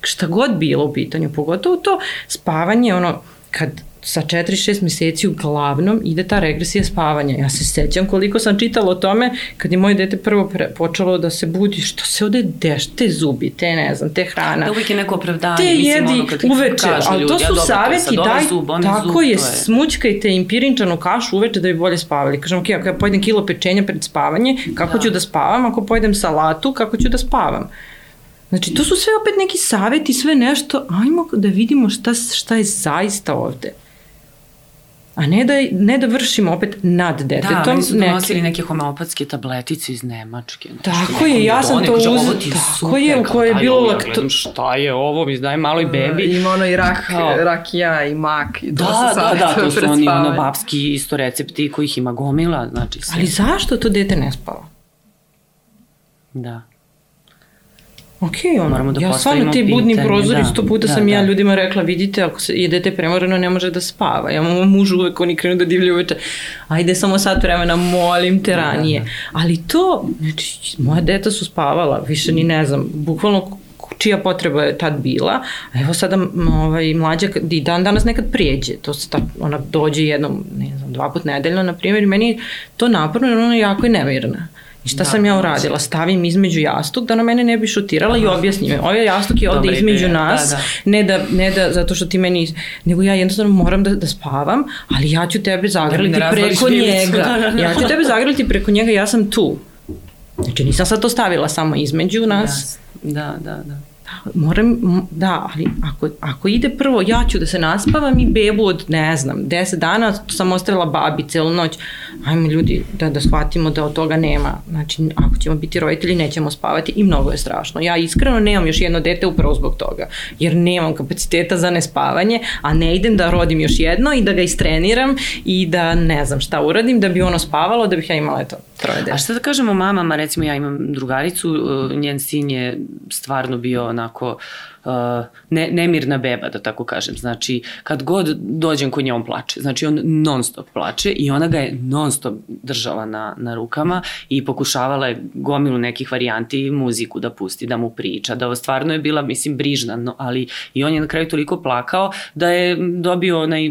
Šta god bilo u pitanju, pogotovo to spavanje, ono, kad sa 4-6 meseci uglavnom ide ta regresija spavanja. Ja se sećam koliko sam čitala o tome kad je moje dete prvo pre, počelo da se budi, što se ovde deš, te zubi, te ne znam, te hrana. Da uvijek je neko opravdanje. Te mislim, jedi ono kad uveče, ali ljudi, to su ja, saveti, daj, zub, tako zub, je, je, smućkajte im pirinčanu kašu uveče da bi bolje spavali. Kažem, ok, ako ja pojedem kilo pečenja pred spavanje, kako Da. ću da spavam, ako pojedem salatu, kako ću da spavam. Znači, to su sve opet neki saveti, sve nešto, ajmo da vidimo šta, šta je zaista ovde. A ne da, ne da vršimo opet nad detetom. Da, meni su neke- donosili neke homeopatske tabletice iz Nemačke. nešto, Tako je, ja sam to kaže, uz- ovo ti je tako je, u kojoj je bilo ja lakto- gledam, Šta je ovo, mi daj malo i bebi. Ima ono i rak, Kao- rakija i mak. I to Da, da, da, savjetuje to su oni ono babski isto recepti kojih ima gomila, znači sve. Ali zašto to dete ne spava? Da. Ok, ono, Moramo da ja stvarno ti budni pitanje, prozori, da, sto puta da, sam da. ja ljudima rekla, vidite, ako se je dete premoreno, ne može da spava. Ja mom mužu uvek, oni krenu da divlju uveče, ajde samo sat vremena, molim te ranije. Ali to, znači, moja deta su spavala, više ni ne znam, bukvalno čija potreba je tad bila, a evo sada ovaj, mlađa i dan danas nekad prijeđe, to se tak, ona dođe jednom, ne znam, dva put nedeljno, na primjer, meni to naporno, jer ona jako je nemirna. I šta Da, sam ja da, uradila? Stavim između jastuk da na mene ne bi šutirala i objasnim je. Ovaj jastuk je ovde Dobra između ideja, nas, da, da. Ne, da, ne da zato što ti meni, nego ja jednostavno moram da, da spavam, ali ja ću tebe zagrliti razvališ preko vilicu, njega. da, da, da. Ja ću tebe zagrliti preko njega, ja sam tu. Znači nisam sad to stavila samo između nas. Da, da, da. Moram, da, ali ako, ako ide prvo, ja ću da se naspavam i bebu od, ne znam, 10 dana sam ostavila babi celu noć. Ajme ljudi, da, da shvatimo da od toga nema. Znači, ako ćemo biti roditelji, nećemo spavati i mnogo je strašno. Ja iskreno nemam još jedno dete upravo zbog toga, jer nemam kapaciteta za nespavanje, a ne idem da rodim još jedno i da ga istreniram i da ne znam šta uradim da bi ono spavalo, da bih ja imala eto, troje dece. A šta da kažemo mamama, recimo ja imam drugaricu, uh, njen sin je stvarno bio onako uh, ne, nemirna beba, da tako kažem. Znači, kad god dođem kod nje, on plače. Znači, on non stop plače i ona ga je non stop držala na, na rukama i pokušavala je gomilu nekih varijanti muziku da pusti, da mu priča, da stvarno je bila, mislim, brižna, no, ali i on je na kraju toliko plakao da je dobio onaj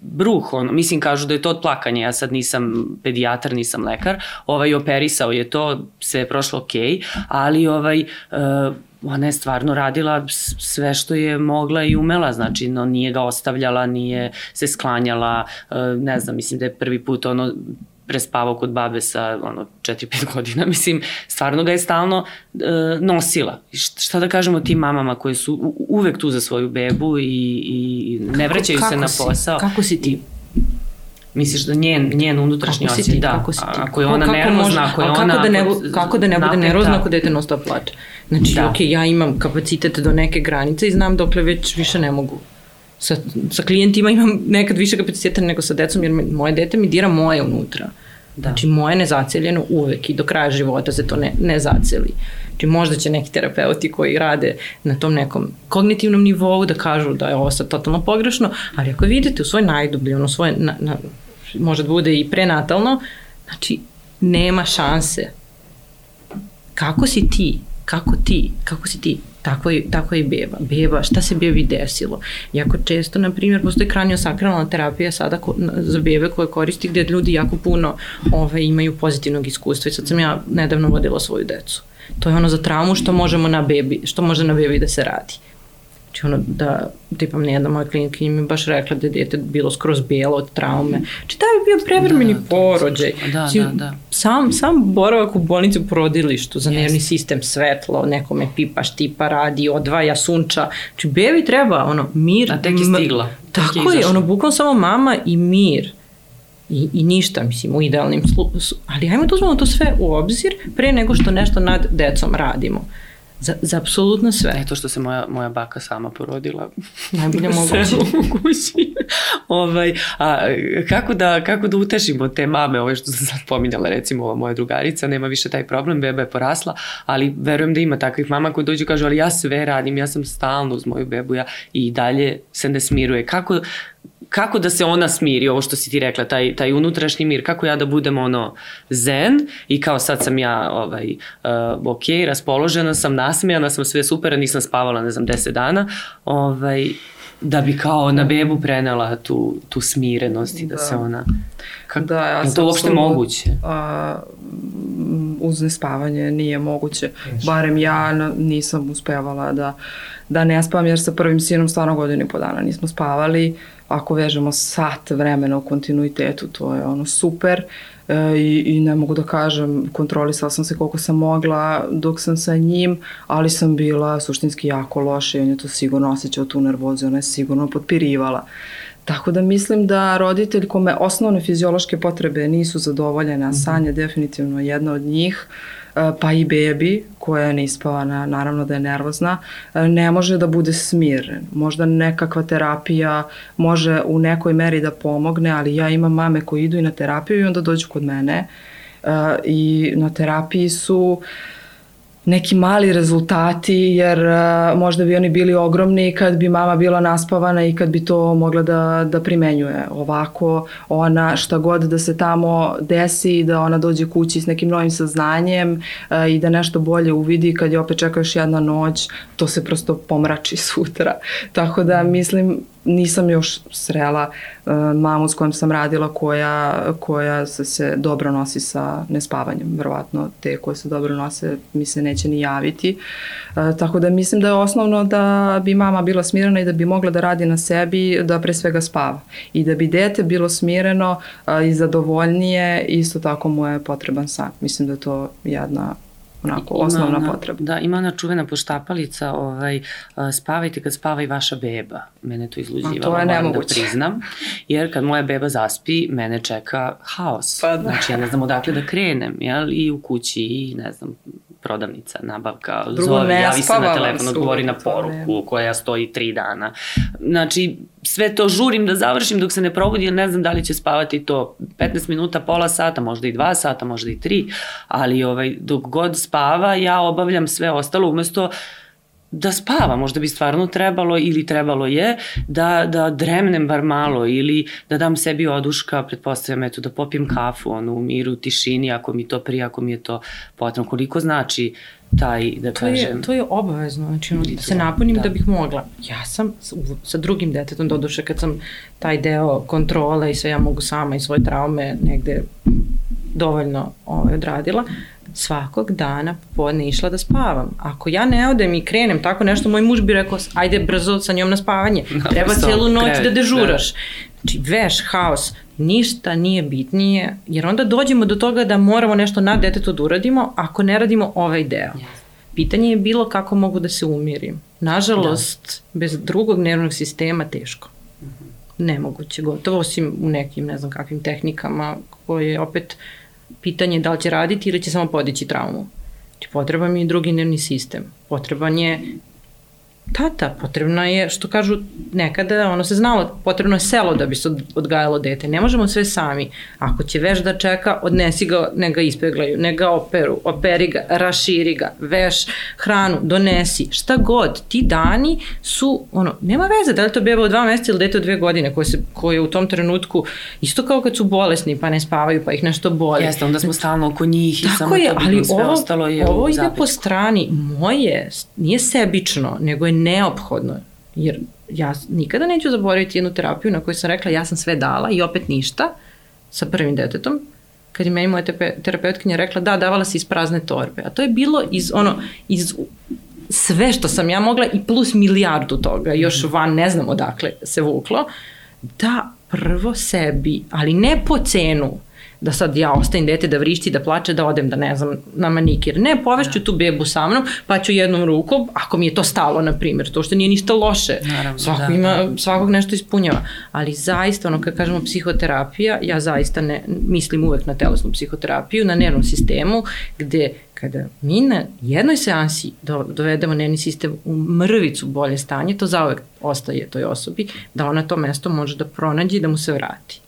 bruh, ono, mislim kažu da je to od plakanja, ja sad nisam pedijatar, nisam lekar, ovaj operisao je to, sve je prošlo okej, ali ovaj, uh, ona je stvarno radila sve što je mogla i umela, znači no, nije ga ostavljala, nije se sklanjala, uh, ne znam, mislim da je prvi put ono prespavao kod babe sa ono 4-5 godina, mislim, stvarno ga je stalno e, nosila. Šta da kažemo tim mamama koje su uvek tu za svoju bebu i, i ne vraćaju se na si? posao. Kako si ti? Misliš da njen, njen unutrašnji Kako osjećaj, da. Kako si ti? Ako je ona Kako nervozna, može- ako je ona... Kako da ne, bu- kako da ne bude napeta. nervozna ako dete non stop plače? Znači, Da. ok, ja imam kapacitet do neke granice i znam dokle već više ne mogu. Sa, sa klijentima imam nekad više kapaciteta nego sa decom, jer moje dete mi dira moje unutra. Da. Znači, moje nezaceljeno uvek i do kraja života se to ne, ne zaceli. Znači, možda će neki terapeuti koji rade na tom nekom kognitivnom nivou da kažu da je ovo sad totalno pogrešno, ali ako vidite u svoj najdublji, ono svoje, na, na, može da bude i prenatalno, znači, nema šanse. Kako si ti? Kako ti? Kako si ti? Tako je, tako je beba. Beba, šta se bebi desilo? Jako često, na primjer, postoji kraniosakralna terapija sada ko, za bebe koje koristi gde ljudi jako puno ove, imaju pozitivnog iskustva i sad sam ja nedavno vodila svoju decu. To je ono za traumu što možemo na bebi, što može na bebi da se radi. Znači ono da, tipa ne jedna moja klinika mi baš rekla da je dete bilo skroz bijelo od traume. Znači da je bio prevremeni Da, to porođaj. Da, Znači, da, da. Sam, sam boravak u bolnici u porodilištu za nervni sistem, svetlo, nekome pipa, štipa, radi, odvaja, sunča. Znači, bebi treba, ono, mir. A tek je stigla, tek je Tako je, ono, bukvalno samo mama i mir. I, I ništa, mislim, u idealnim slu... su- Ali ajmo da uzmemo to sve u obzir pre nego što nešto nad decom radimo. Za, za apsolutno sve. Eto što se moja, moja baka sama porodila. Najbolje moguće. Kući. ovaj, a, kako, da, kako da utešimo te mame, ove što sam sad pominjala, recimo ova moja drugarica, nema više taj problem, beba je porasla, ali verujem da ima takvih mama koji dođu i kažu, ali ja sve radim, ja sam stalno uz moju bebu, ja i dalje se ne smiruje. Kako, kako da se ona smiri, ovo što si ti rekla, taj, taj unutrašnji mir, kako ja da budem ono zen i kao sad sam ja ovaj, uh, ok, raspoložena sam, nasmejana sam, sve super, nisam spavala, ne znam, 10 dana, ovaj, da bi kao na bebu prenela tu, tu smirenost i da, da. se ona... Kako, da, ja je to uopšte sam, moguće? A, uz nespavanje nije moguće. Barem ja nisam uspevala da, da ne spavam, jer sa prvim sinom stvarno godinu i po dana nismo spavali. Ako vežemo sat vremena u kontinuitetu, to je ono super e, i, i ne mogu da kažem, kontrolisala sam se koliko sam mogla dok sam sa njim, ali sam bila suštinski jako loša i on je to sigurno osjećao tu nervozu, ona je sigurno potpirivala. Tako da mislim da roditelj kome osnovne fiziološke potrebe nisu zadovoljene, a mhm. san je definitivno jedna od njih, e, pa i bebi koja je neispavana, naravno da je nervozna, e, ne može da bude smiren. Možda nekakva terapija može u nekoj meri da pomogne, ali ja imam mame koji idu i na terapiju i onda dođu kod mene e, i na terapiji su uh, neki mali rezultati, jer uh, možda bi oni bili ogromni kad bi mama bila naspavana i kad bi to mogla da, da primenjuje. Ovako, ona šta god da se tamo desi, da ona dođe kući s nekim novim saznanjem uh, i da nešto bolje uvidi kad je opet čeka još jedna noć, to se prosto pomrači sutra. Tako da mislim, nisam još srela uh, mamu s kojom sam radila koja, koja se, se dobro nosi sa nespavanjem. Verovatno te koje se dobro nose mi se neće ni javiti. Uh, tako da mislim da je osnovno da bi mama bila smirena i da bi mogla da radi na sebi, da pre svega spava. I da bi dete bilo smireno uh, i zadovoljnije, isto tako mu je potreban san. Mislim da je to jedna onako ima osnovna ona, potreba. Da, ima ona čuvena poštapalica, ovaj, spavajte kad spava i vaša beba. Mene to izluđivalo, to moram da priznam. Jer kad moja beba zaspi, mene čeka haos. Pa da. Znači ja ne znam odakle da krenem, jel? I u kući, i ne znam, prodavnica, nabavka, Drugo, zove, javi se na telefon, odgovori na poruku koja stoji tri dana. Znači, sve to žurim da završim dok se ne probudi, ne znam da li će spavati to 15 minuta, pola sata, možda i 2 sata, možda i 3, ali ovaj, dok god spava, ja obavljam sve ostalo umesto da spava, možda bi stvarno trebalo ili trebalo je da, da dremnem bar malo ili da dam sebi oduška, pretpostavljam eto da popijem kafu ono, u miru, tišini, ako mi to prija, ako mi je to potrebno, koliko znači taj, da to kažem... Je, to je obavezno, znači ono, da se napunim da. da bih mogla. Ja sam sa drugim detetom, doduše kad sam taj deo kontrole i sve ja mogu sama i svoje traume negde dovoljno ovaj, odradila, svakog dana popodne išla da spavam. Ako ja ne odem i krenem tako nešto, moj muž bi rekao, ajde brzo sa njom na spavanje. Treba celu noć da dežuraš. Da. Znači, veš, haos, ništa nije bitnije, jer onda dođemo do toga da moramo nešto na detetu da uradimo ako ne radimo ovaj deo. Pitanje je bilo kako mogu da se umirim. Nažalost, da. bez drugog nervnog sistema teško. Mhm. Nemoguće, gotovo, osim u nekim, ne znam kakvim tehnikama koje opet uh, pitanje da li će raditi ili će samo podići traumu. Znači, potreban je drugi nervni sistem. Potreban je tata, potrebno je, što kažu nekada, ono se znalo, potrebno je selo da bi se odgajalo dete. Ne možemo sve sami. Ako će veš da čeka, odnesi ga, ne ga ispeglaju, ne ga operu, operi ga, raširi ga, veš hranu, donesi, šta god. Ti dani su, ono, nema veze da li to beba od dva meseca ili dete od dve godine koje, se, koje u tom trenutku, isto kao kad su bolesni pa ne spavaju pa ih nešto boli. Jeste, onda smo stalno oko njih i Tako samo je, to ali sve ovo, ostalo je ovo ide po strani moje, nije sebično, nego je neophodno, jer ja nikada neću zaboraviti jednu terapiju na kojoj sam rekla ja sam sve dala i opet ništa sa prvim detetom, kad je meni moja terapeutkinja rekla da, davala si iz prazne torbe. A to je bilo iz, ono, iz sve što sam ja mogla i plus milijardu toga, još mhm. van ne znam odakle se vuklo, da prvo sebi, ali ne po cenu, da sad ja ostavim dete da vrišti, da plače, da odem, da ne znam, na manikir. Ne, povešću tu bebu sa mnom, pa ću jednom rukom, ako mi je to stalo, na primjer, to što nije ništa loše. Naravno, Svako da, ima, da. svakog nešto ispunjava. Ali zaista, ono, kad kažemo psihoterapija, ja zaista ne, mislim uvek na telesnu psihoterapiju, na nervnom sistemu, gde kada mi na jednoj seansi do, dovedemo nervni sistem u mrvicu bolje stanje, to zauvek ostaje toj osobi, da ona to mesto može da pronađe i da mu se vrati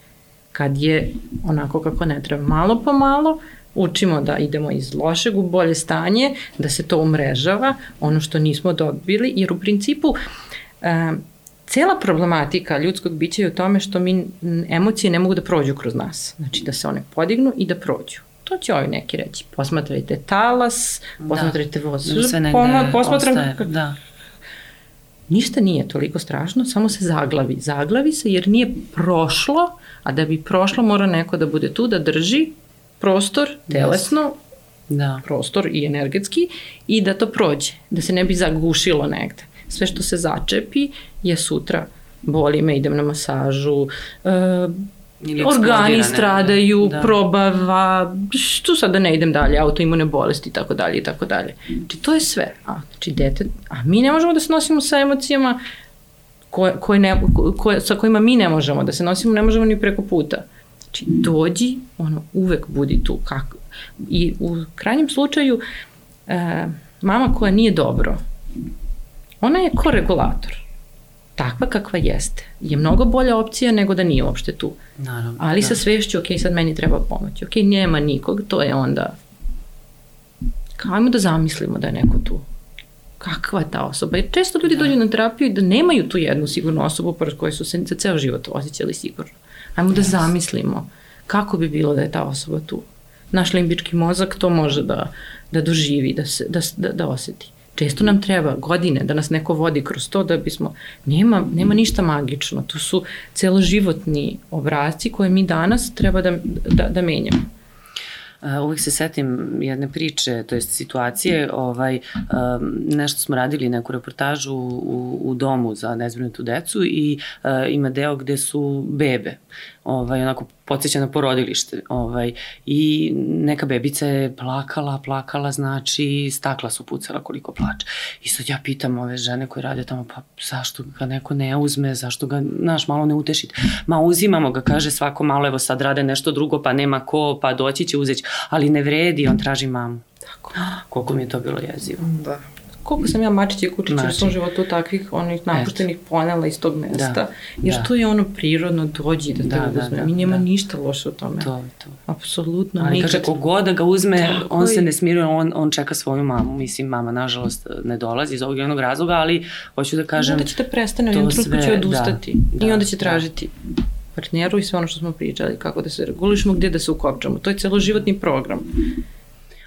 kad je onako kako ne treba. Malo po malo učimo da idemo iz lošeg u bolje stanje, da se to umrežava, ono što nismo dobili, jer u principu e, cela problematika ljudskog bića je u tome što mi emocije ne mogu da prođu kroz nas. Znači da se one podignu i da prođu. To će ovi neki reći. Posmatrajte talas, da. posmatrajte voz. Da, sve negde posmatram, ostaje, da ništa nije toliko strašno, samo se zaglavi. Zaglavi se jer nije prošlo, a da bi prošlo mora neko da bude tu, da drži prostor, telesno, Da. prostor i energetski i da to prođe, da se ne bi zagušilo negde. Sve što se začepi je sutra boli me, idem na masažu, e, organi negde. stradaju, Da. da. probava, što sad da ne idem dalje, autoimune bolesti i tako dalje i tako dalje. Znači to je sve. A, znači dete, a mi ne možemo da se nosimo sa emocijama koje, koje ne, koje, sa kojima mi ne možemo da se nosimo, ne možemo ni preko puta. Znači dođi, ono, uvek budi tu. Kako? I u krajnjem slučaju, e, mama koja nije dobro, ona je koregulator. Takva kakva jeste. Je mnogo bolja opcija nego da nije uopšte tu. Naravno. Ali da. sa svešću, ok, sad meni treba pomoć. Ok, nema nikog, to je onda... Kao, ajmo da zamislimo da je neko tu. Kakva je ta osoba? Jer često ljudi dođu na terapiju i da nemaju tu jednu sigurnu osobu pored koje su se za ceo život osjećali sigurno. Ajmo da zamislimo kako bi bilo da je ta osoba tu. Naš limbički mozak to može da, da doživi, da, se, da, da, da oseti. Često nam treba godine da nas neko vodi kroz to da bismo, nema, nema ništa magično, to su celoživotni obrazci koje mi danas treba da, da, da menjamo. Uh, uvek se setim jedne priče, to jest situacije, ovaj, nešto smo radili, neku reportažu u, u domu za nezbrinutu decu i uh, ima deo gde su bebe, ovaj, onako podsjeća na porodilište. Ovaj, I neka bebica je plakala, plakala, znači stakla su pucala koliko plače. I sad ja pitam ove žene koje rade tamo, pa zašto ga neko ne uzme, zašto ga, znaš, malo ne utešite. Ma uzimamo ga, kaže svako malo, evo sad rade nešto drugo, pa nema ko, pa doći će uzeć, ali ne vredi, on traži mamu. Tako. Koliko mi je to bilo jezivo. Da. Koliko sam ja mačići i kučići u Znači. svom životu takvih onih napuštenih ponela iz tog mesta. Da, Jer da. to je ono prirodno, dođi da te Da, da, uzme. da, Mi nema da. ništa loše u tome. To je to. Apsolutno. Ali kaže, nikad. kogod da ga uzme, Tako on se ne smiruje, on, on čeka svoju mamu. Mislim, mama, nažalost, ne dolazi iz ovog jednog razloga, ali hoću da kažem... onda će te prestane, u jednom trenutku će sve, odustati. da, I da, onda će da. tražiti partneru i sve ono što smo pričali, kako da se regulišemo, gde da se ukopčamo. To je celoživotni program.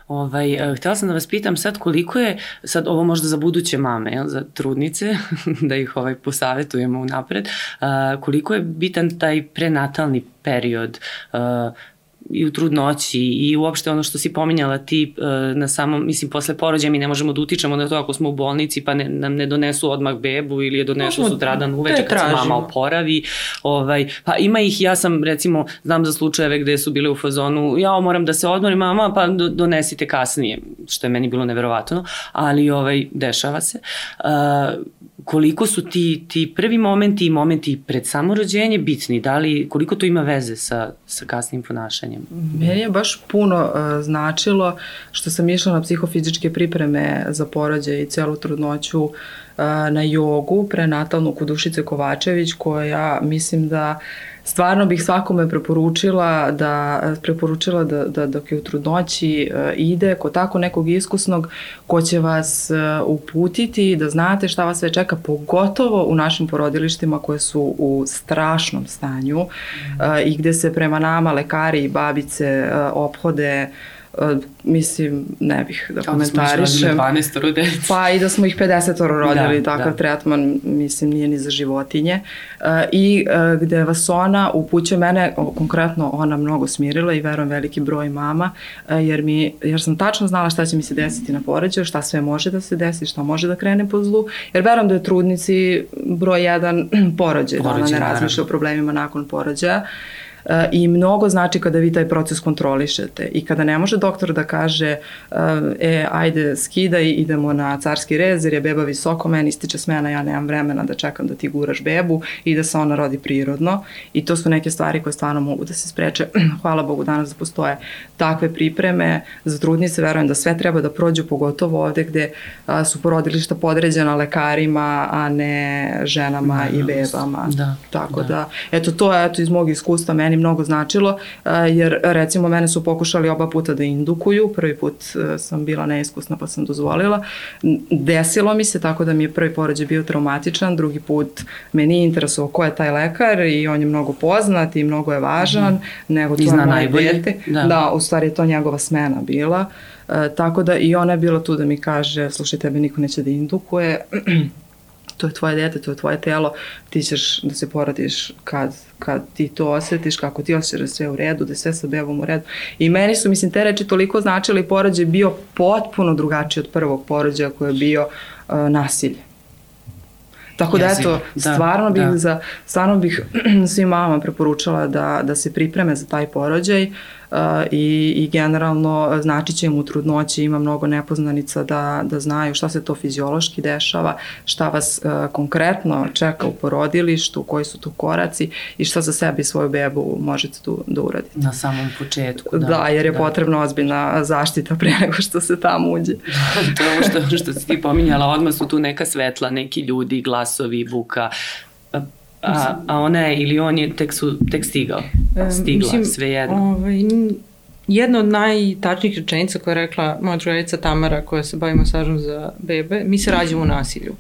Ovaj, eh, htela sam da vas pitam sad koliko je, sad ovo možda za buduće mame, jel, za trudnice, da ih ovaj, posavetujemo unapred, koliko je bitan taj prenatalni period uh, i u trudnoći i uopšte ono što si pominjala ti uh, na samom, mislim, posle porođaja mi ne možemo da utičemo na to ako smo u bolnici pa ne, nam ne donesu odmah bebu ili je donesu Možemo sutradan da uveče kad se mama tražimo. oporavi. Ovaj, pa ima ih, ja sam recimo, znam za slučajeve gde su bile u fazonu, ja moram da se odmorim, mama, pa do, donesite kasnije, što je meni bilo neverovatno, ali ovaj, dešava se. Uh, koliko su ti, ti prvi momenti i momenti pred samorođenje bitni, da li, koliko to ima veze sa, sa kasnim ponašanjem? Meni je baš puno uh, značilo što sam išla na psihofizičke pripreme za porođaj i celu trudnoću uh, na jogu prenatalnu kod Dušice Kovačević koja mislim da stvarno bih svakome preporučila da preporučila da, da dok je u trudnoći uh, ide kod tako nekog iskusnog ko će vas uh, uputiti da znate šta vas sve čeka pogotovo u našim porodilištima koje su u strašnom stanju uh, i gde se prema nama lekari i babice ophode uh, mislim, ne bih da komentarišem. 12 rodelica. Pa i da smo ih 50 rodili, Da, da, takav da. tretman, mislim, nije ni za životinje. I gde vas ona upućuje mene, konkretno ona mnogo smirila i verujem veliki broj mama, jer, mi, jer sam tačno znala šta će mi se desiti na poređaju, šta sve može da se desi, šta može da krene po zlu, jer verujem da je trudnici broj jedan porođaj, da ona ne razmišlja o problemima nakon porođaja. I mnogo znači kada vi taj proces kontrolišete i kada ne može doktor da kaže e, ajde skidaj, idemo na carski rez jer je beba visoko, meni ističe smena, ja nemam vremena da čekam da ti guraš bebu i da se ona rodi prirodno i to su neke stvari koje stvarno mogu da se spreče. Hvala Bogu danas da postoje takve pripreme za trudnice, verujem da sve treba da prođu, pogotovo ovde gde a, su porodilišta podređena lekarima, a ne ženama i bebama. Da, Tako da. da. da, eto to je eto iz mog iskustva meni mnogo značilo, a, jer recimo mene su pokušali oba puta da indukuju, prvi put a, sam bila neiskusna pa sam dozvolila. Desilo mi se tako da mi je prvi porođaj bio traumatičan, drugi put me nije interesovao ko je taj lekar i on je mnogo poznat i mnogo je važan, mm -hmm. nego to I je zna moje najbolje. dete. Da. Da. da, u stvari je to njegova smena bila. E, tako da i ona je bila tu da mi kaže, slušaj, tebe niko neće da indukuje, to je tvoje dete, to je tvoje telo, ti ćeš da se porodiš kad, kad ti to osjetiš, kako ti osjećaš da sve u redu, da je sve sa bebom u redu. I meni su, mislim, te reči toliko značili porođaj bio potpuno drugačiji od prvog porođaja koji je bio uh, nasilje. Tako da eto, da, stvarno bih da. za stvarno bih svim mama preporučala da da se pripreme za taj porođaj. Uh, i, i generalno znači će im u trudnoći, ima mnogo nepoznanica da, da znaju šta se to fiziološki dešava, šta vas uh, konkretno čeka u porodilištu, koji su tu koraci i šta za sebe i svoju bebu možete tu da uradite. Na samom početku. Da, da jer je da. potrebna ozbiljna zaštita pre nego što se tamo uđe. to je ovo što, što si ti pominjala, odmah su tu neka svetla, neki ljudi, glasovi, buka, A, a ona je ili on je tek, su, tek stigao? Stigla, Mislim, sve jedno. Ovaj, jedna od najtačnijih rečenica koja je rekla moja drugarica Tamara koja se bavi masažom za bebe, mi se rađamo u nasilju.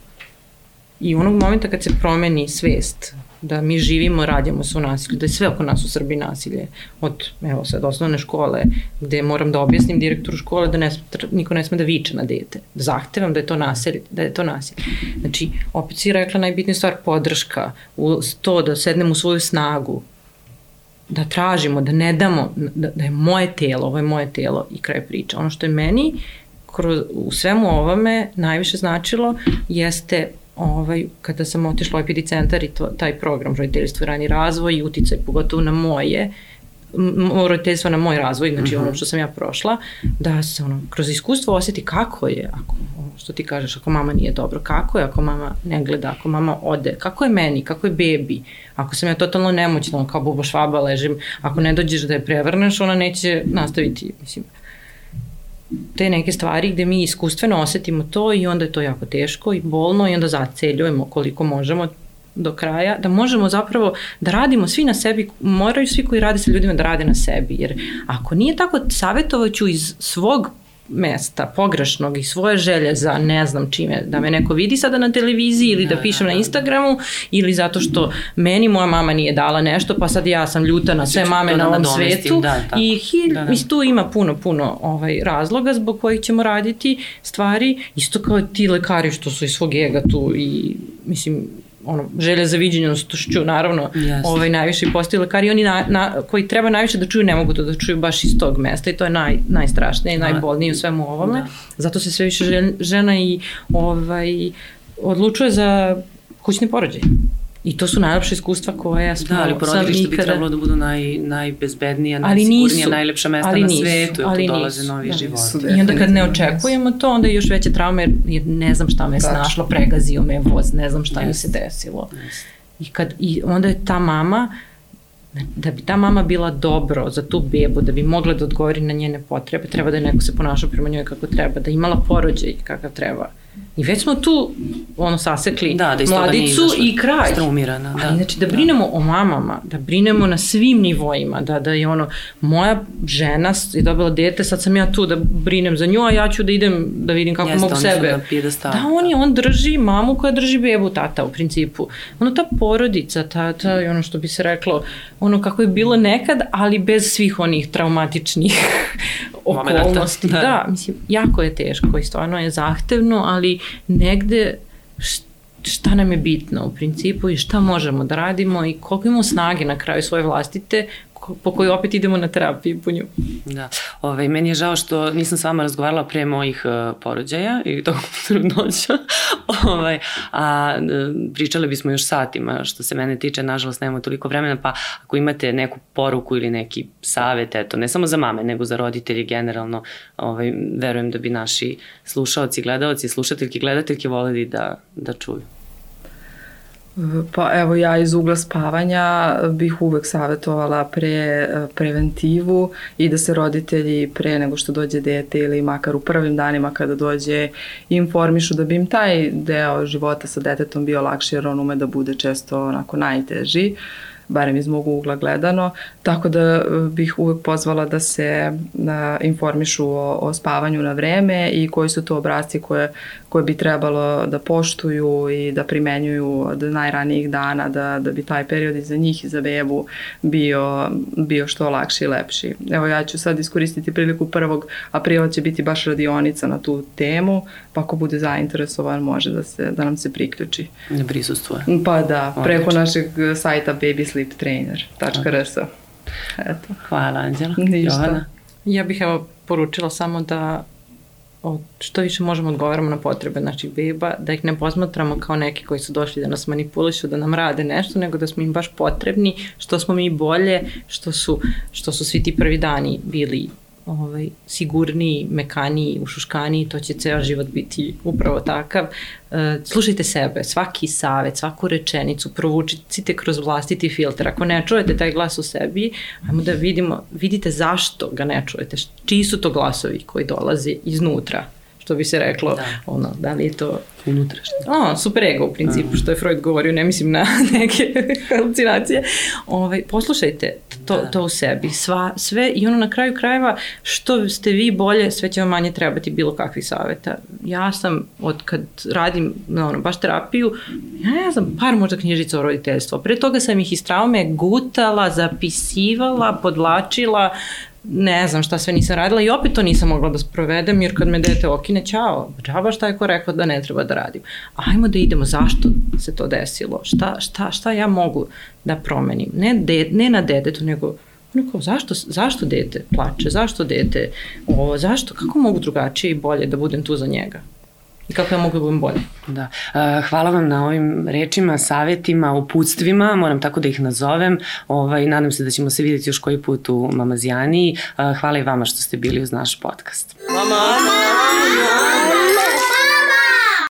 I onog momenta kad se promeni svest da mi živimo, radimo se u nasilju, da je sve oko nas u Srbiji nasilje. Od, evo sad, osnovne škole, gde moram da objasnim direktoru škole da ne, niko ne sme da viče na dete. Zahtevam da je to nasilje. Da je to nasilje. Znači, opet si rekla najbitnija stvar, podrška, u to da sednemo u svoju snagu, da tražimo, da ne damo, da, da je moje telo, ovo je moje telo i kraj priča. Ono što je meni kroz, u svemu ovome najviše značilo jeste ovaj, kada sam otišla u IPD centar i to, taj program roditeljstvo i rani razvoj i uticaj pogotovo na moje, roditeljstvo na moj razvoj, znači uh -huh. ono što sam ja prošla, da se ono, kroz iskustvo osjeti kako je, ako, što ti kažeš, ako mama nije dobro, kako je ako mama ne gleda, ako mama ode, kako je meni, kako je bebi, ako sam ja totalno nemoćna, kao buba švaba ležim, ako ne dođeš da je prevrneš, ona neće nastaviti, mislim, te neke stvari gde mi iskustveno osetimo to i onda je to jako teško i bolno i onda zaceljujemo koliko možemo do kraja, da možemo zapravo da radimo svi na sebi, moraju svi koji rade sa ljudima da rade na sebi, jer ako nije tako, savjetovaću iz svog mesta pogrešnog i svoje želje za ne znam čime, da me neko vidi sada na televiziji ili da, da pišem da, na Instagramu ili zato što meni moja mama nije dala nešto pa sad ja sam ljuta na sve mame na ovom svetu da, i hilj, da, da. Mislim, tu ima puno, puno ovaj, razloga zbog kojih ćemo raditi stvari, isto kao ti lekari što su iz svog ega tu i mislim ono, želja za viđenjostošću, naravno, yes. ovaj, najviše i postaju lekari, oni na, na, koji treba najviše da čuju, ne mogu to da čuju baš iz tog mesta i to je naj, najstrašnije i da. najbolnije u svemu ovome. Da. Zato se sve više žena i ovaj, odlučuje za kućni porođaj. I to su najlepše iskustva koja smo Da, ali porodilište bi trebalo da budu naj, najbezbednija, najsigurnija, najlepša mesta ali na nisu, svetu, jer tu dolaze nisu, novi da, životi. I onda kad ne očekujemo to, onda je još veće traume, jer ne znam šta me je snašlo, pregazio me voz, ne znam šta yes. mi se desilo. Yes. I, kad, I onda je ta mama, da bi ta mama bila dobro za tu bebu, da bi mogla da odgovori na njene potrebe, treba da je neko se ponašao prema njoj kako treba, da imala porođaj kakav treba I već smo tu ono sasekli da, da mladicu i kraj. Strumirana, da. Ali, znači da, da brinemo da. o mamama, da brinemo na svim nivoima, da, da je ono, moja žena je dobila dete, sad sam ja tu da brinem za nju, a ja ću da idem da vidim kako Jeste, mogu sebe. Da, da, on je, on drži mamu koja drži bebu tata u principu. Ono ta porodica, ta, ta, ono što bi se reklo, ono kako je bilo nekad, ali bez svih onih traumatičnih okolnosti. Da. da, mislim, jako je teško i stvarno je zahtevno, ali negde šta nam je bitno u principu i šta možemo da radimo i koliko imamo snage na kraju svoje vlastite po kojoj opet idemo na terapiju po nju. Da. Ove, meni je žao što nisam s vama razgovarala pre mojih uh, porođaja i tog trudnoća. ovaj, a uh, pričali bismo još satima što se mene tiče, nažalost nemamo toliko vremena, pa ako imate neku poruku ili neki savet, eto, ne samo za mame, nego za roditelje generalno, ovaj, verujem da bi naši slušaoci, gledaoci, slušateljki, gledateljke voleli da, da čuju. Pa evo ja iz ugla spavanja bih uvek savjetovala pre preventivu i da se roditelji pre nego što dođe dete ili makar u prvim danima kada dođe informišu da bi im taj deo života sa detetom bio lakši jer on ume da bude često onako najteži. Barem iz mog ugla gledano, tako da e, bih uvek pozvala da se da informišu o, o spavanju na vreme i koji su to obrazci koje, koje bi trebalo da poštuju i da primenjuju od najranijih dana, da, da bi taj period i za njih i za bebu bio, bio što lakši i lepši. Evo ja ću sad iskoristiti priliku 1. aprila će biti baš radionica na tu temu, pa ako bude zainteresovan može da, se, da nam se priključi. Da prisustuje. Pa da, preko Odlično. našeg sajta babysleeptrainer.rs. Eto. Hvala Anđela. Ništa. Jovana. Ja bih evo poručila samo da od, što više možemo odgovaramo na potrebe naših beba, da ih ne posmatramo kao neki koji su došli da nas manipulišu, da nam rade nešto, nego da smo im baš potrebni, što smo mi bolje, što su, što su svi ti prvi dani bili ovaj, sigurniji, mekaniji, ušuškaniji, to će ceo život biti upravo takav. E, slušajte sebe, svaki savet, svaku rečenicu, provučite kroz vlastiti filter. Ako ne čujete taj glas u sebi, ajmo da vidimo, vidite zašto ga ne čujete, čiji su to glasovi koji dolaze iznutra, što bi se reklo, da, ono, da li je to unutrašnje. O, super ego u principu, što je Freud govorio, ne mislim na neke halucinacije. Ovaj, poslušajte to, da. to u sebi, sva, sve i ono na kraju krajeva, što ste vi bolje, sve će vam manje trebati bilo kakvih saveta. Ja sam, od kad radim ono, baš terapiju, ja ne znam, par možda knjižica o roditeljstvu. Pre toga sam ih iz traume gutala, zapisivala, podlačila, ne znam šta sve nisam radila i opet to nisam mogla da sprovedem jer kad me dete okine, čao, džaba šta je ko rekao da ne treba da radim. Ajmo da idemo, zašto se to desilo, šta, šta, šta ja mogu da promenim, ne, de, ne na detetu, nego ono kao, zašto, zašto dete plače, zašto dete, o, zašto, kako mogu drugačije i bolje da budem tu za njega i kako ja mogu da budem bolje. Da. Hvala vam na ovim rečima, savetima, uputstvima, moram tako da ih nazovem. Ovaj, nadam se da ćemo se videti još koji put u Mamazijani. Hvala i vama što ste bili uz naš podcast. Mama! Mama!